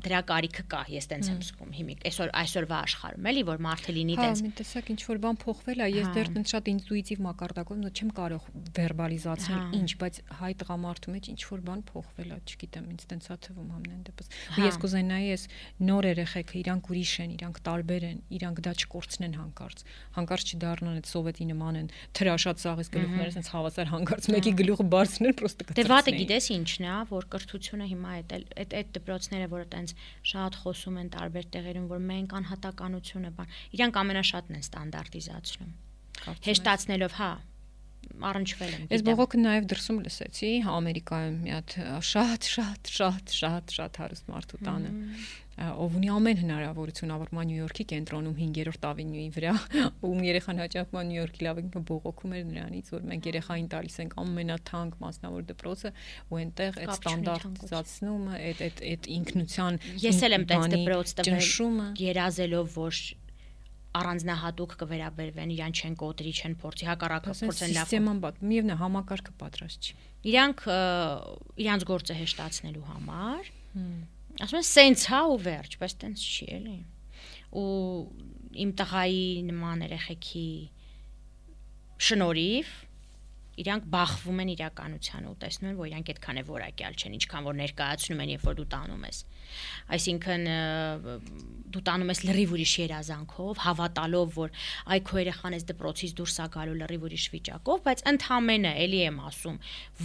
դրա կարիքը կա, ես տենց եմ զգում հիմիկ այսօր այսօրվա աշխարհում էլի որ մարդը լինի Հա, տենց մի տեսակ ինչ որ բան փոխվել է, ես Հա։ դեռ տենց շատ ինտուիտիվ մակարդակով չեմ կարող վերբալիզացնել Հա։ ինչ, բայց հայ տղամարդու մեջ ինչ որ բան փոխվել է, չգիտեմ, ինձ տենց է թվում ամեն դեպս։ Ու Հա։ ես կուզենայի ես նոր երեխեքը, իրանք ուրիշ են, իրանք տարբեր են, իրանք դա չկորցնեն հանկարծ։ Հանկարծ չդառնան այդ սովետի նման են թրաշած սաղից գլուխները sense հավասար հանկարծ մեկի գլուխը բարձրնել պրոստը Դե վատը գիտես ինչն է, որ կրթությունը հիմա այդ այդ այդ դպրոցները, որը տենց շատ խոսում են տարբեր տեղերում, որ մենք անհատականությունը բան, իրանք ամենաշատն են ստանդարտիզացնում։ ես։ Հեշտացնելով, հա, առնչվել եմ։ գիտեմ։ բողոքը նաև դրսում լսեցի Ամերիկայում մի հատ շատ շատ շատ շատ շատ հարուստ մարդու տանը։ ով ունի ամեն հնարավորություն ավրման Նյու Յորքի կենտրոնում 5-րդ ավենյուի վրա, ում երեխան հաճախ ման Նյու Յորքի լավ ինքը բողոքում էր նրանից, որ մենք երեխային տալիս ենք ամենաթանկ մասնավոր դպրոցը ու այնտեղ այդ ստանդարտիզացնումը, այդ այդ այդ ինքնության Ես էլ եմ տես դպրոց տվել երազելով, որ առանձնահատուկ կվերաբերվեն, իրան չեն կոտրի, չեն փորձի, հակառակը փորձեն լավ։ Սիստեման բաց, միևնույն համակարգը պատրաստ չի։ Իրանք իրանց գործը հեշտացնելու համար ասում են սենց հա ու վերջ, բայց տենց չի էլի։ Ու իմ տղայի նման երեխեքի շնորհիվ իրանք բախվում են իրականությանը ու տեսնում են, որ իրանք այդքան է որակյալ չեն, ինչքան որ ներկայացնում են, երբ որ դու տանում ես։ Այսինքն դու տանում ես լրիվ ուրիշ երազանքով, հավատալով, որ այ քո երեխան էս դպրոցից դուրս է գալու լրիվ ուրիշ վիճակով, բայց ընդհանրապես էլի եմ ասում,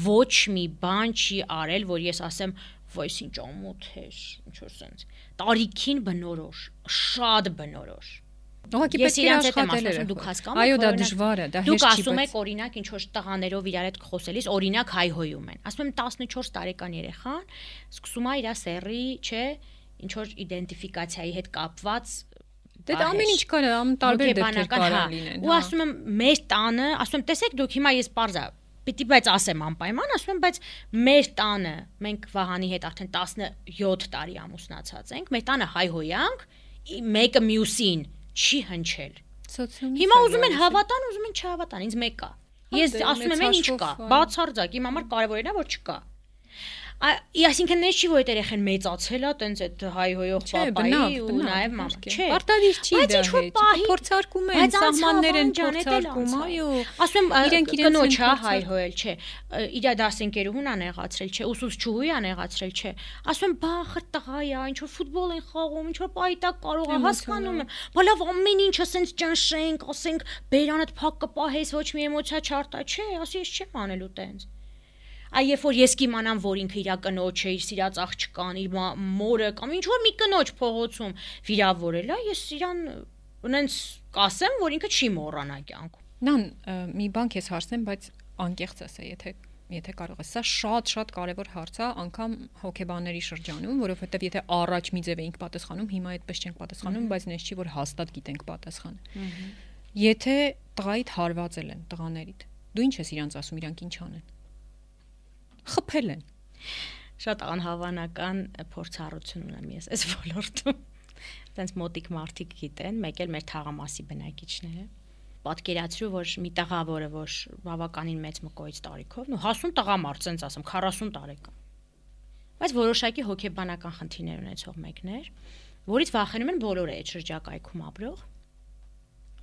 ոչ մի բան չի արել, որ ես ասեմ, ոյս ինչ ամոթ էր, ինչ որ sense։ Տարիքին բնորոշ, շատ բնորոշ Ուղղակի պետք է աշխատել դուք հասկանում եք։ Այո, դա դժվար է, դա հեշտ չի։ Դուք ասում եք օրինակ ինչ որ տղաներով իրար հետ խոսելիս օրինակ հայհոյում են։ Ասում եմ 14 տարեկան երեխան սկսում է իր սերի, չէ, ինչ որ իդենտիֆիկացիայի հետ կապված Դե դա ամեն ինչ կար, ամ տարբեր դեպքեր կարող հա։ լինեն։ Ու ասում եմ մեր տանը, ասում եմ, տեսեք դուք հիմա ես parza պիտի բայց ասեմ անպայման, ասում եմ, բայց մեր տանը մենք Վահանի հետ արդեն 17 տարի ամուսնացած ենք, մեր տանը հայհոյանք, մեկը մյուսին չի հնչել։ Հիմա ուզում են հավատան, ուզում են չհավատան, ինձ մեկ կա։ Ես դե, ասում եմ, ինչ կա, բացարձակ, իմ համար կարևորն է, որ չկա այսինքն նես չի որ այդ երեխան մեծացել է տենց այդ հայհոյող papai ու նաև մամա չէ պարտադիր չի դա փորձարկում են սահմաններ են փորձարկում այո ասում իրենք կնոջ հա հայհոյել չէ իր դասընկերուհուն ա նեղացրել չէ ուսուցչուհի ա նեղացրել չէ ասում բա խր տղա է ինչ որ ֆուտբոլ են խաղում ինչ որ պայտակ կարող է հասկանում եմ բա լավ ամեն ինչը սենց ճնշենք ասենք բերանդ փակ կպահես ոչ մի էմոցիա չարտա չէ ասի ես չեմ անելու տենց այ երբ որ ես կիմանամ, որ ինքը իր կնոջ է, իր սիրած աղջկան, իր մորը կամ ինչ որ մի կնոջ փողոցում վիրավորել է, ես իրան ունենց կասեմ, որ ինքը չի մոռանա կյանքում։ Նան մի բան քեզ հարցնեմ, բայց անկեղծ ասա, եթե եթե կարող ես։ Սա շատ-շատ կարևոր հարց է, անգամ հոգեբանների շրջանում, որովհետև եթե առաջ մի ձև էինք պատասխանում, հիմա այդպես չենք պատասխանում, բայց նես չի որ հաստատ գիտենք պատասխանը։ Եթե տղայիդ հարվածել են տղաներիդ, դու ինչ ես իրանց ասում, իրանք ինչ անեն խփել են։ Շատ անհավանական փորձառություն ունեմ ես այս ոլորտում։ Տենց մոտիկ մարդիկ գիտեն, մեկ էլ մեր թաղամասի բնակիչները պատկերացրու որ մի տղա որը որ բավականին մեծ մկոից տարիքով, նո հասուն տղամարդ, ասենց ասեմ, 40 տարեկան։ Բայց որոշակի հոգեբանական խնդիրներ ունեցող մեկներ, որից վախենում են բոլորը այդ շրջակայքում ապրող։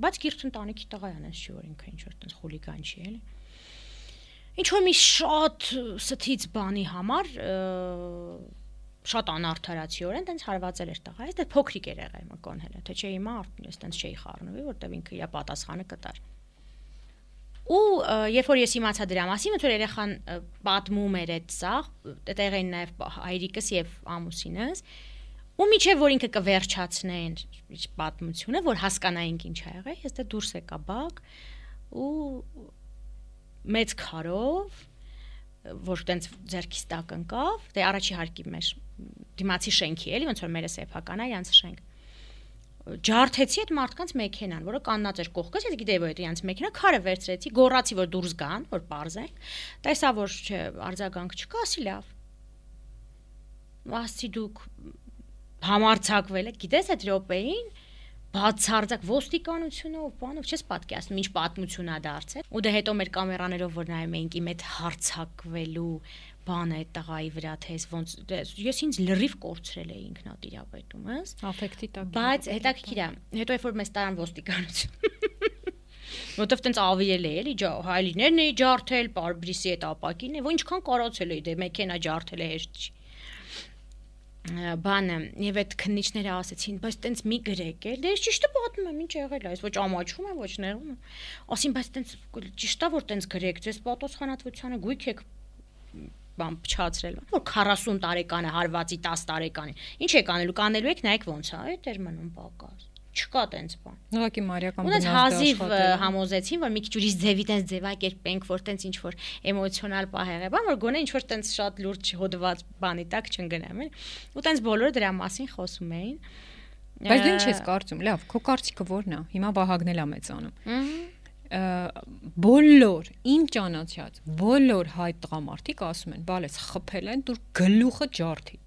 Բայց գիրտ ընտանիքի տղա է, որ ինքը ինչ որ տես խուլիգան չի, էլի ինչ որ մի շատ սթից բանի համար շատ անարթարացիորեն տենց հարվածել էր տղա, այս դե փոքրիկ էր եղել մկոնհելը, թե չէ հիմա ես տենց չէի խառնվի, որտեվ ինքը իր պատասխանը կտար։ Ու երբ որ ես իմացա դրա մասին, ոնց որ երեխան պատմում էր այդ սա, այդտեղ էին նաև հայրիկս եւ ամուսինս, ու միջև որ ինքը կվերջացնեն պատմությունը, որ հասկանայինք ինչ ա եղել, ես դե դուրս եկա բակ ու մեծ քարով որ տենց ձերքից տակ ընկավ, դե առաջի հարկի մեր դիմացի շենքի էլի ոնց որ մերը սեփական է, յանց շենք ջարդեցի այդ մարդկանց մեքենան, որը կաննած էր կողքից, ես գիտեի, որ այդ իրանց մեքենա քարը վերցրեցի, գոռացի, որ դուրս գան, որ parzենք։ Տեսա, որ չէ, արձագանք չկա, ասի լավ։ Ասի դուք համարցակվել եք, գիտես այդ րոպեին բացարձակ ոստիկանությունով, բանով չես պատկերացնում ինչ պատմություն ա դարձել։ Ու դե հետո մեր կամերաներով որ նայում էինք իմ այդ հարցակվելու բանը այդ տղայի վրա թե ոնց դե, ես ինձ լրիվ կորցրել էի ինքնատիրապետումս աֆեկտի տակ բայց հետաքրքիր է հետո երբ որ մեզ տարան ոստիկանություն որտեվ տենց ավիրել է էլի հայլիներն էի ջարդել բարբրիսի այդ ապակին է որ ինչքան կարոցել էի դե մեքենա ջարդել է հեշտ չի բանը եւ այդ քննիչները ասեցին, բայց տենց մի գրեք էլ, դե ճիշտը պատմում եմ, ինչ եղել է, այս ոչ ամաչում եմ, ոչ նեղում եմ։ Ասին, բայց տենց ճիշտա որ տենց գրեք, ձեզ պատասխանատվությանը գույք եք բան փչացրել, որ 40 տարեկան է, հարվածի 10 տարեկան է։ Ինչ եք անելու, կանելու եք, նայեք ոնց է, այդ էր մնում պակաս։ Չկա տենց բան։ Ուղղակի մարիական Ունես բնազդ հազիվ համոզեցին, որ մի քիչ ուրիշ ձևի տենց ձևակերպենք, որ տենց ինչ որ էմոցիոնալ պահ եղե, բան որ գոնե ինչ որ տենց շատ լուրջ հոդված բանի տակ չընկնեմ, էլի։ Ու տենց բոլորը դրա մասին խոսում էին։ Բայց դու ինչ ես կարծում։ Լավ, քո կարծիքը ո՞րն է։ Հիմա Վահագնել է մեծանում։ բոլոր իմ ճանաչած բոլոր հայ տղամարդիկ ասում են, բալես խփել են, դուր գլուխը ջարդի։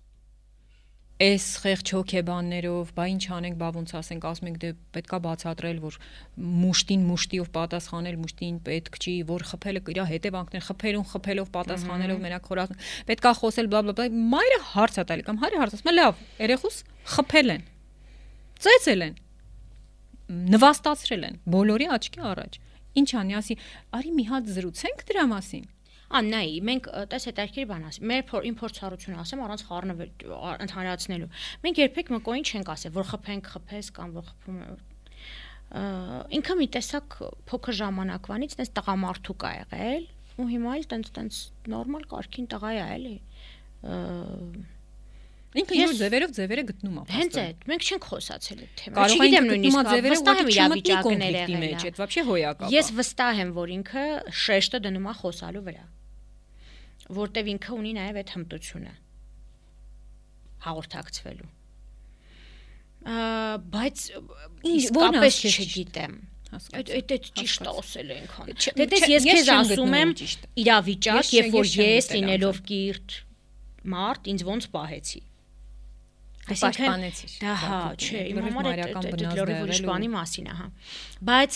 Էս խեղճ հոգեբաններով, բա ինչ անենք, բա ոնց ասենք, ասում ենք դե պետքա բացատրել, որ մուշտին մուշտիով պատասխանել, մուշտին պետք չի, որ խփելը իր հետևանքներ, խփելուն խփելով պատասխանելով մենակ խորացնում, պետքա խոսել բլա բլա։ Մայրը հարց է տալի կամ հայրը հարց ասում է, լավ, երեխուս խփել են։ Ծեծել են նվաստացրել են բոլորի աչքի առաջ։ Ինչ անի, ասի, արի մի հատ զրուցենք դրա մասին։ Աննայի, մենք տես հետաքրքիր բան ասի։ Մեր իմ փորձառությունը ասեմ առանց խառնվ ընդհանրացնելու։ Մենք երբեք մկոյին չենք ասել, որ խփենք, խփես կամ որ խփում ինքը մի տեսակ փոքր ժամանակվանից տես տղամարդու կա եղել ու հիմա էլ տենց տենց նորմալ կարքին տղա է էլի։ Ինքը նոր ձևերով ձևերը գտնում է։ Հենց այդ, մենք չենք խոսացել այդ թեմա։ Չգիտեմ նույնիսկ վստահ եմ իրավիճակներ եղել։ Ես վստահ եմ, որ ինքը շեշտը դնում է խոսալու վրա որտեվ ինքը ունի նաև այդ հմտությունը հաղորդակցվելու բայց իսկապես չգիտեմ այդ այդ ճիշտ ասել է այնքան դե ես քեզ ասում եմ իրավիճակ երբ որ ես լինելով կիրթ մարդ ինձ ոնց պահեցի Այսինքն դա հա, չէ, իմ համար այդ լրիվ ուրիշ բանի մասին է, հա։ Բայց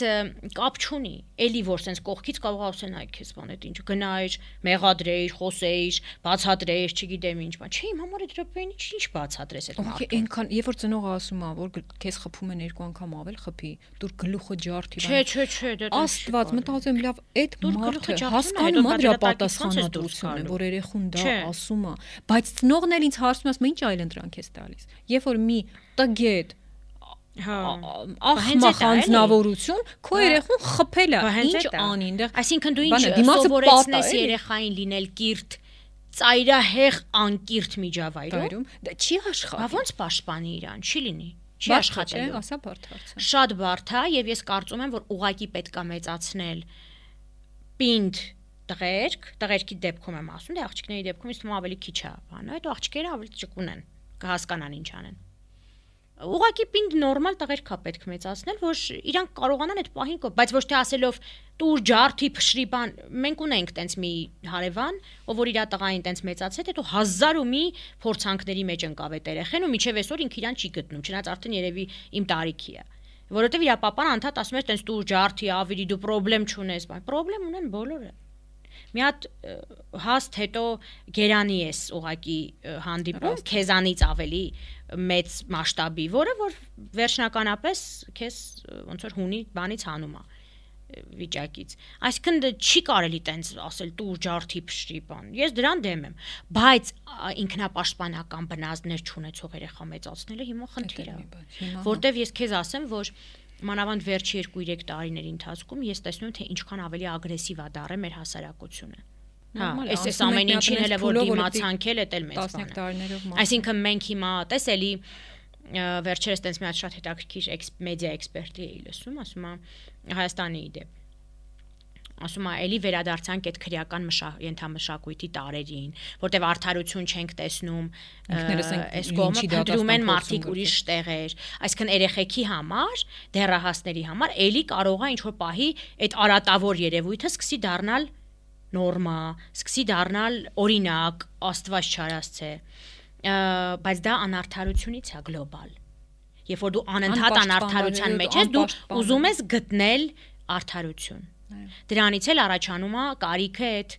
կապ չունի, էլի որ sense կողքից կարող ասեն այ քեզ բան այդ ինչ գնայր, մեղադրեիր, խոսեիր, բացատրեիր, չգիտեմ ինչ բան։ Չէ, իմ համար այդ րոպեին ինչ ինչ բացատրես այդ մարդը։ Այնքան, երբ որ ծնողը ասում է, որ քեզ խփում են երկու անգամ ավել խփի, դուր գլուխը ջարդի։ Չէ, չէ, չէ, դա Աստված, մտածում լավ, այդ մարդը հասկանում է դրա պատասխանատվությունը, որ երեխուն դա ասում է, բայց ծնողն էլ ինձ հարցում է, ինչ այլ ընտրանք ես տալիս։ Երբ որ մի տգետ Հա, ախմախ անձնավորություն քո երեխուն խփել է ինչ անի այնտեղ այսինքն դու ինչ սովորեցնես երեխային լինել կիրթ ծայրահեղ անկիրթ միջավայրում դա չի աշխատի բա ոնց պաշտպանի իրան չի լինի չի աշխատելու ասա բարդ հարց շատ բարդ է եւ ես կարծում եմ որ ուղակի պետքա մեծացնել պինդ տղերք տղերքի դեպքում եմ ասում դե աղջիկների դեպքում ինձ թվում ավելի քիչ է բանը այդ աղջիկները ավելի ճկուն են կհասկանան ինչ անեն ուղակի պինդ նորմալ տղերքա պետք մեծացնել, որ իրանք կարողանան այդ պահին, բայց ոչ թե ասելով տուր ջարդի փշրի բան, մենք ունենք տենց մի հարևան, ով որ իր տղային տենց մեծացել, հետո հազար ու մի փորձանքների մեջ ընկավ այդ երեխեն ու միջև այսօր ինքը իրան չի գտնում, չնայած արդեն երևի իմ տարիքի է որովհետև իր papan անդադ ասում էր տենց տուր ջարդի ավիրի դու խնդրեմ չունես, բայց խնդրեմ ունեն բոլորը մի հատ հաստ հետո գերանի ես ուղակի հանդիպում քեզանից ավելի մեծ մասշտաբի, որը որ վերջնականապես քեզ ոնց որ հունի բանից հանում է վիճակից։ Այսինքն չի կարելի տենց ասել տու ջարդի փշրի բան։ Ես դրան դեմ եմ, բայց ինքնապաշտպանական բնազդներ չունեցող երեխա մեծացնելը հիմա խնդիր է։ Որտեվ ես քեզ ասեմ, որ մանավանդ վերջի 2-3 տարիների ընթացքում ես տեսնում եմ թե ինչքան ավելի ագրեսիվ է դառել մեր հասարակությունը։ Հա, այս այս ամեն ինչին հələ որ դիմացանքել է դել մեծ բան։ 10 տարիներով մաս։ Այսինքն մենք հիմա տեսելի վերջերս տենց մի հատ շատ հետաքրքիր մեդիա էքսպերտի էի լսում, ասում է Հայաստանի դեպ ասում է էլի վերադարձանք այդ քրեական մշա ենթամշակույթի տարերին, որտեվ արդարություն չենք տեսնում, այս կողմը փնտրում են մարդիկ ուրիշ տեղեր, այսինքն երեխեքի համար, դեռահասների համար էլի կարող է ինչ որ պահի այդ արատավոր երևույթը սկսի դառնալ նորմա, սկսի դառնալ օրինակ, աստված չարած է։ Բայց դա անարթարությունից է գլոբալ։ Երբ որ դու անընդհատ անարթարության մեջ ես, դու ուզում ես գտնել արթարություն։ Դրանից էլ առաջանում է կարիքը այդ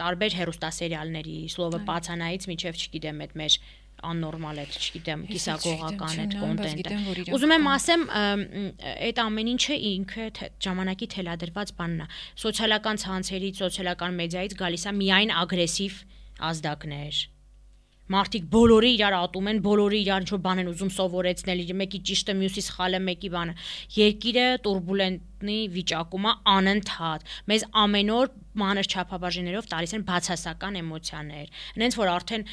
տարբեր հերոստասերիալների, Սլովը Պացանայից միջև չգիտեմ, այդ մեր աննորմալ էր, չգիտեմ, կիսագողական էր կոնտենտը։ Ուզում եմ ասեմ, այդ ամեն ինչը ինքը ժամանակի թելադրված բանն է։ Սոցիալական ցանցերից, սոցիալական մեդիայից գալիս է միայն ագրեսիվ ազդակներ մարդիկ բոլորը իրար ատում են, բոլորը իրար ինչ-որ բան են ուզում սովորեցնել, մեկի ճիշտը, մյուսի սխալը, մեկի բանը։ Երկիրը տուրբուլենտնի վիճակում է անընդհատ։ Մեզ ամեն օր մանր չափաբաժիներով տալիս են բացասական էմոցիաներ։ Հենց որ արդեն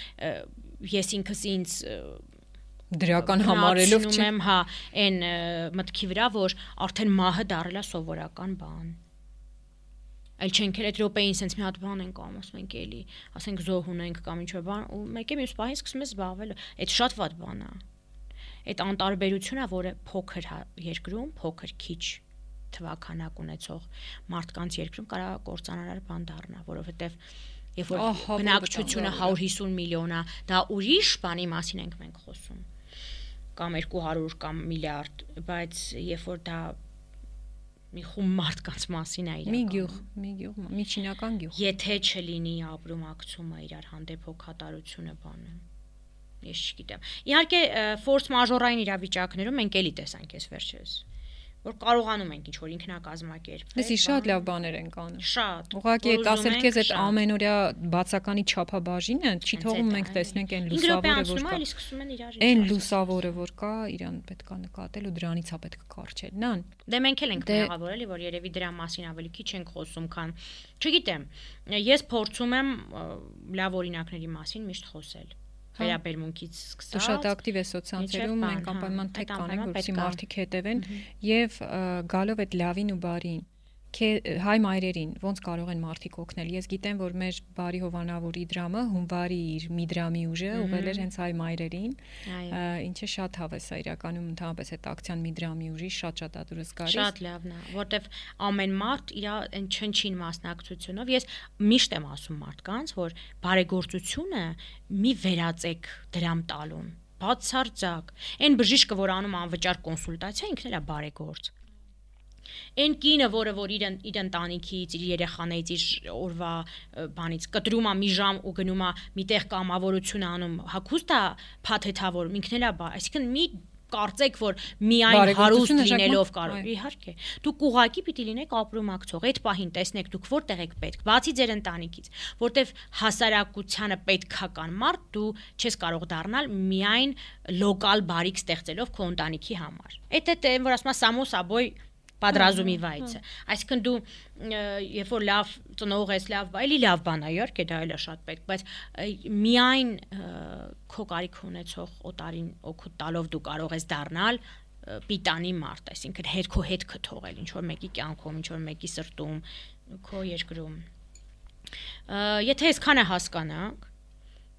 ես ինքս ինձ դրական համարելով գնացնում եմ, հա, այն մտքի վրա, որ արդեն մահը դարել է սովորական բան։ Այլ չենք էլ այդ րոպեին sense մի հատ բան ենք անում, ասում ենք էլի, ասենք զոհ ունենք կամ ինչ-որ բան, ու մեկը մյուս պահին սկսում է զբաղվել։ Այդ շատ վատ բան է։ Այդ անտարբերությունը, որը փոքր հա- երկրում, փոքր քիչ թվականակ ունեցող մարդկանց երկրում կարա կործանարար բան դառնա, որովհետև երբ որ բնակչությունը տանձավուր է։ 150 միլիոն է, դա ուրիշ բանի մասին ենք մենք խոսում կամ 200 կամ միլիարդ, բայց երբ որ դա մի խումբ մարդկանց մասին է իրականում։ մի գյուղ, մի գյուղ, միջինական գյուղ։ Եթե չլինի ապրումակցումը իրար հանդեպ հոգատարությունը բանը։ Ես չգիտեմ։ Իհարկե ֆորս մաժորային իրավիճակներում մենք էլի տեսանք այս վերջերս, որ կարողանում ենք ինչ որ ինքնակազմակերպել։ Լսի շատ լավ բաներ են կանում։ Շատ։ Ուղղակի այդ ասել ենք, քեզ այդ ամենօրյա բացականի չափաբաժինը չի թողում մենք տեսնենք այն լուսավորը, որ կա։ Այն լուսավորը, որ կա, իրան պետքա նկատել ու դրանից է պետք կարճել։ Նան։ Դե մենք էլ ենք Դե- մեղավոր էլի, որ երևի դրա մասին ավելի քիչ ենք խոսում, քան չգիտեմ։ Ես փորձում եմ լավ օրինակների մասին միշտ խոսել։ Հա։ Վերաբերմունքից Դու սկսած։ շատ ակտիվ ես սոցցանցերում, մենք անպայման հա, թեք կանենք, որպեսզի մարդիկ հետևեն եւ գալով այդ լավին ու բարին հայ մայրերին ոնց կարող են մարդիկ օգնել։ Ես գիտեմ, որ մեր բարի հովանավոր Իդրամը հունվարի իր Միդրամի ուժը ուղղել էր հենց հայ մայրերին, ինչը շատ հավես է իրականում ընդհանրապես այդ ակցիան Միդրամի ուժի շատ շատ ադուրս գալիս։ Շատ լավն է, որտեվ ամեն մարդ իր այն չնչին մասնակցությունով ես միշտ եմ ասում մարդկանց, որ բարեգործությունը մի վերածեք դրամ տալուն բացարձակ այն բժիշկը որ անում անվճար կոնսուլտացիա ինքն էլ է բարեգործ Այն կինը, որը որ իր իր ընտանիքից, իր երեխաներից, իր օրվա բանից կտրում է մի ժամ ու գնում է միտեղ կամավորություն անում, հակուստ է փաթեթավոր, ինքն էլ է, բա- այսինքն մի կարծեք, որ միայն հարուստ լինելով կարող։ Իհարկե։ Դուք ուղակի պիտի լինեք ապրումակցող։ Այդ պահին տեսնեք դուք որտեղ եք պետք, բացի ձեր ընտանիքից, որտեվ հասարակությանը պետքա կան մարդ, դու չես կարող դառնալ միայն լոկալ բարիք ստեղծելով քո ընտանիքի համար։ Այդ է որ ասում է Սամոս աբոյ պատրազումի վայցը։ Այսինքն դու երբ որ լավ ծնող ես, լավ, էլի լավ բան է, իհարկե դա էլ է շատ պետք, բայց միայն քո կարիք ունեցող օտարին օգուտ տալով դու կարող ես դառնալ պիտանի մարդ, այսինքն հետ քո հետ կթողել ինչ որ մեկի կյանքում, ինչ որ մեկի սրտում, քո երկրում։ Եթե այսքանը հասկանանք,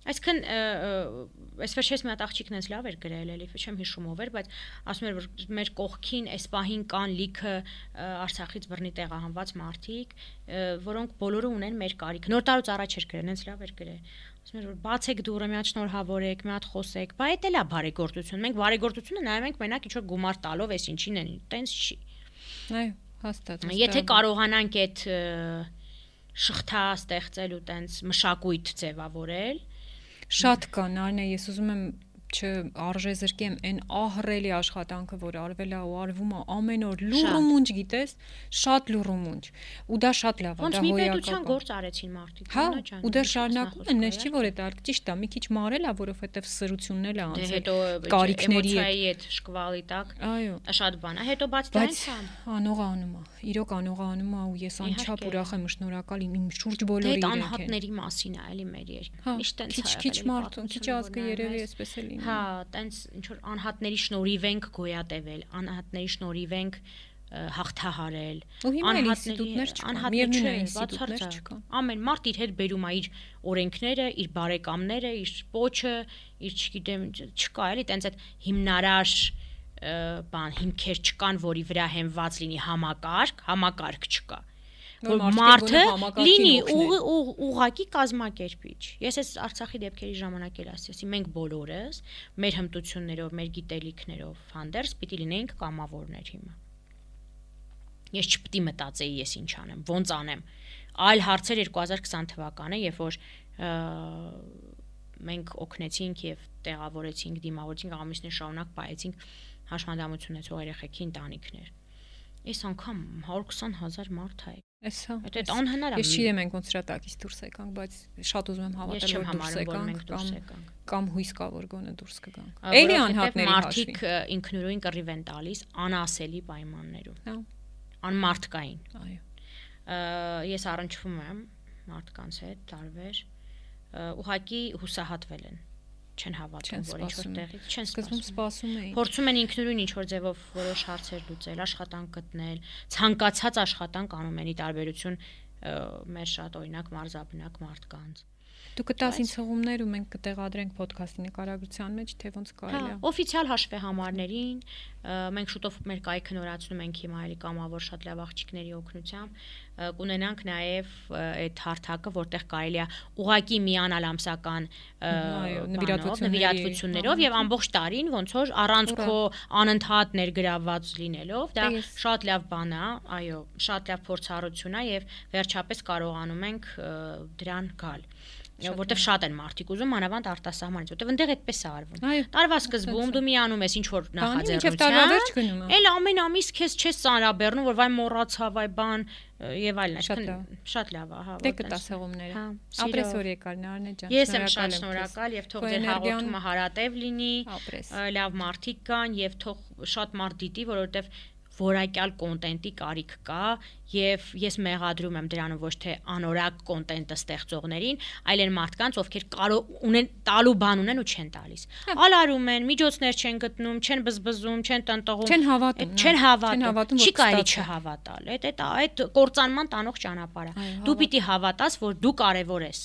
Այսինքն ը, ը, այս վերջերս մի հատ աղջիկն էս լավ էր գրել, էլի չեմ հիշում ով էր, բայց ասում էր որ մեր կողքին այս պահին կան լիքը Արցախից բռնի տեղահանված մարդիկ, որոնք բոլորը ունեն մեր կարիք։ Նոր տարուց առաջ էր գրել, հենց լավ էր գրել։ Ասում էր որ բացեք դուռը, մի հատ շնորհավորեք, մի հատ խոսեք, բա դա էլ է բարեգործություն։ Մենք բարեգործությունը նայում ենք մենակ ինչ որ գումար տալով, էս ինչին են, տենց չի։ Այո, հաստատ։ Եթե կարողանանք այդ շղթա ստեղծել ու տենց մշակույթ ձևավորել, Շատ կա, Նարնե, ես ուզում եմ չարժե զրկեմ այն ահռելի աշխատանքը, որ արվել է ու արվում է ամեն օր լուրումունջ գիտես, շատ լուրումունջ։ Ու դա շատ լավ է, ոնց դա մի հոյակապ պետության է։ գործ արեցին մարդիկ, Հա, ու դա ինչ շարունակում են, ես չի որ արգ ճիշտ է, մի քիչ մարել է, որովհետև սրությունն էլ է Դե անցել։ կարիքների հետ։ շկվալի տակ Այո։ շատ բան է։ Հետո բաց դրանից անողը անում է։ Իրոք անողը անում է ու ես անչափ ուրախ եմ, շնորհակալ իմ շուրջ Դե բոլորի իրենք են։ անհատների մասին է, էլի մեր երկրում։ Հա, Միշտ քիչ է քիչ էլի մարդու, քիչ ազգը երևի նայում ես, էսպես է լինում։ Հա, տենց ինչ որ անհատների շնորհիվ ենք գոյատևել, անհատների շնորհիվ ենք հաղթահարել։ անհատներ չէ, ինստիտուտներ չկան։ Ամեն մարդ իր հետ բերում է իր օրենքները, իր բարեկամները, իր պոչը, իր չգիտեմ, չկա էլի տենց այդ հիմնարար բան հիմքեր չկան, որի վրա հենված լինի համակարգ, համակարգ չկա Որ որ մարդը լինի ուղակի կազմակերպիչ։ Ես այս Արցախի դեպքերի ժամանակ էլ ասեցի, մենք բոլորս մեր հմտություններով, մեր գիտելիքներով հանդերձ պիտի լինեինք կամավորներ հիմա։ Ես չպիտի մտածեի ես ինչ անեմ, ոնց անեմ։ Այլ հարցեր 2020 թվականը, երբ որ մենք օգնեցինք եւ տեղավորեցինք, դիմավորեցինք ամիսներ շարունակ պայեցինք հաշմանդամություն ունեցող երեխեքի ընտանիքներ։ Այս անգամ 120000 մարդ է։ Էս հա։ Այդ այդ անհնար է։ Ես չգիտեմ մենք ոնց հրատակից դուրս եկանք, բայց շատ ուզում եմ հավատալ, որ դուրս եկանք կամ կամ հույս կա, որ գոնե դուրս կգանք։ Ա, Էլի անհատների մարդիկ հաշվին։ ը, ինքնուրույն կռիվ են տալիս անասելի պայմաններում։ Հա, Անմարդկային։ այո։ Ա, Ես առնչվում եմ մարդկանց հետ տարվեր ը, ուղղակի հուսահատվել են չեն հավատում, որ ինչ որ տեղից չեն Սկզբում սպասում։ էին։ Փորձում են ինքնուրույն ինչ որ ձևով որոշ հարցեր լուծել, աշխատանք գտնել, ցանկացած աշխատանք անում են ի տարբերություն մեր շատ օրինակ մարզաբնակ մարդկանց։ Դու կտաս ինձ հղումներ ու մենք կտեղադրենք ոդքասթի նկարագրության մեջ, թե ոնց Հա, կարելի է։ օֆիցիալ հաշվեհամարներին ը, մենք շուտով մեր կայքը նորացնում ենք հիմա էլի կամավոր շատ լավ աղջիկների օգնությամբ կունենանք նաև այդ հարթակը, որտեղ կարելի է ուղակի միանալ ամսական նվիրատվություններով եւ ամբողջ տարին ոնց որ առանց քո անընդհատ ներգրաված լինելով, դա շատ լավ բան է, այո, շատ լավ փորձառություն է եւ վերջապես կարողանում ենք դրան գալ Շատ որտեվ շատ են մարդիկ ուզում մանավանդ արտասահմանից, որտեվ այնտեղ այդպես է արվում։ Տարվա սկզբում դու միանում ես ինչ որ է։ Էլ ամեն ամիս քեզ չես ծանրաբեռնում, որ վայ մոռացա, վայ բան եւ այլն, այսինքն շատ լավ է, հա։ Դե որ կտաս տես- հղումները։ Հա, Ապրես սիրով։ որ եկար Նարնե ջան։ Ես եմ շատ շնորհակալ եւ թող ձեր հաղորդումը հարատև լինի, լավ մարդիկ կան եւ թող շատ մարդ դիտի, որովհետեւ որակյալ կոնտենտի կարիք կա եւ ես մեղադրում եմ դրանով ոչ թե անորակ կոնտենտը ստեղծողներին, այլ այն մարդկանց, ովքեր կարող ունեն տալու բան ունեն ու չեն տալիս։ Հա։ Ալարում են, միջոցներ չեն գտնում, չեն բզբզում, չեն տնտղում։ Չեն հավատում, նա, Չեն հավատում։ Չի կարելի չհավատալ։ Այդ այդ այդ կործանման տանող ճանապարհ է։ Այո, Դու պիտի հավատաս, որ դու կարևոր ես։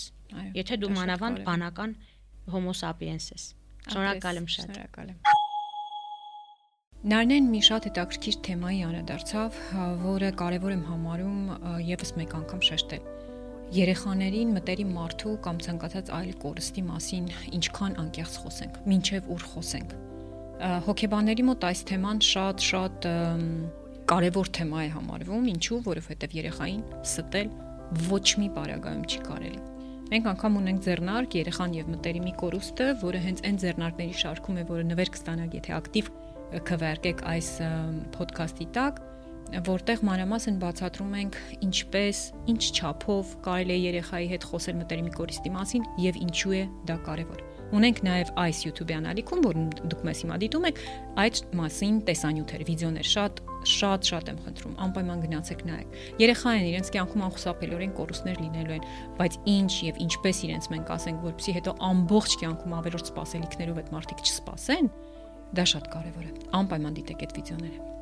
Եթե դու մանավանդ բանական հոմո սապիենս ես։ Շնորհակալ եմ շատ։ Շնորհակալ եմ։ Նարնեն մի շատ հետաքրքիր թեմայի անդրադարձավ, որը կարևոր եմ համարում եւս մեկ անգամ շեշտել։ Երեխաներին մտերի մարդու կամ ցանկացած այլ կորստի մասին ինչքան անկեղծ խոսենք, ինչև ուր խոսենք։ Հոգեբանների մոտ այս թեման շատ-շատ կարևոր թեմա է համարվում, ինչու, որովհետև երեխային ստել ոչ մի բարագայում չի կարելի։ Մենք անգամ ունենք ձեռնարկ երեխան եւ մտերիմի կորուստը, որը հենց այն ձեռնարկների շարքում է, որը նվեր կստանաք, եթե ակտիվ կվերկեք այս ոդքասթի տակ որտեղ մանրամասն բացատրում ենք ինչպես, ինչ չափով կարելի է երեխայի հետ խոսել մտերիմի կորիստի մասին եւ ինչու է դա կարեւոր։ Ունենք նաեւ այս YouTube անալիքում, որ դուք մեզ հիմա դիտում եք, այդ մասին տեսանյութեր, վիդեոներ շատ շատ շատ եմ խնդրում անպայման գնացեք նայեք երեխային իրենց կյանքում անխուսափելիորեն կորուստներ լինելու են բայց ինչ եւ ինչպես իրենց մենք ասենք որpիսի հետո ամբողջ կյանքում ավելորտ սпасելիքներով այդ մարդիկ չսпасեն դա շատ կարեւոր է։ Անպայման դիտեք այդ վիդեոները։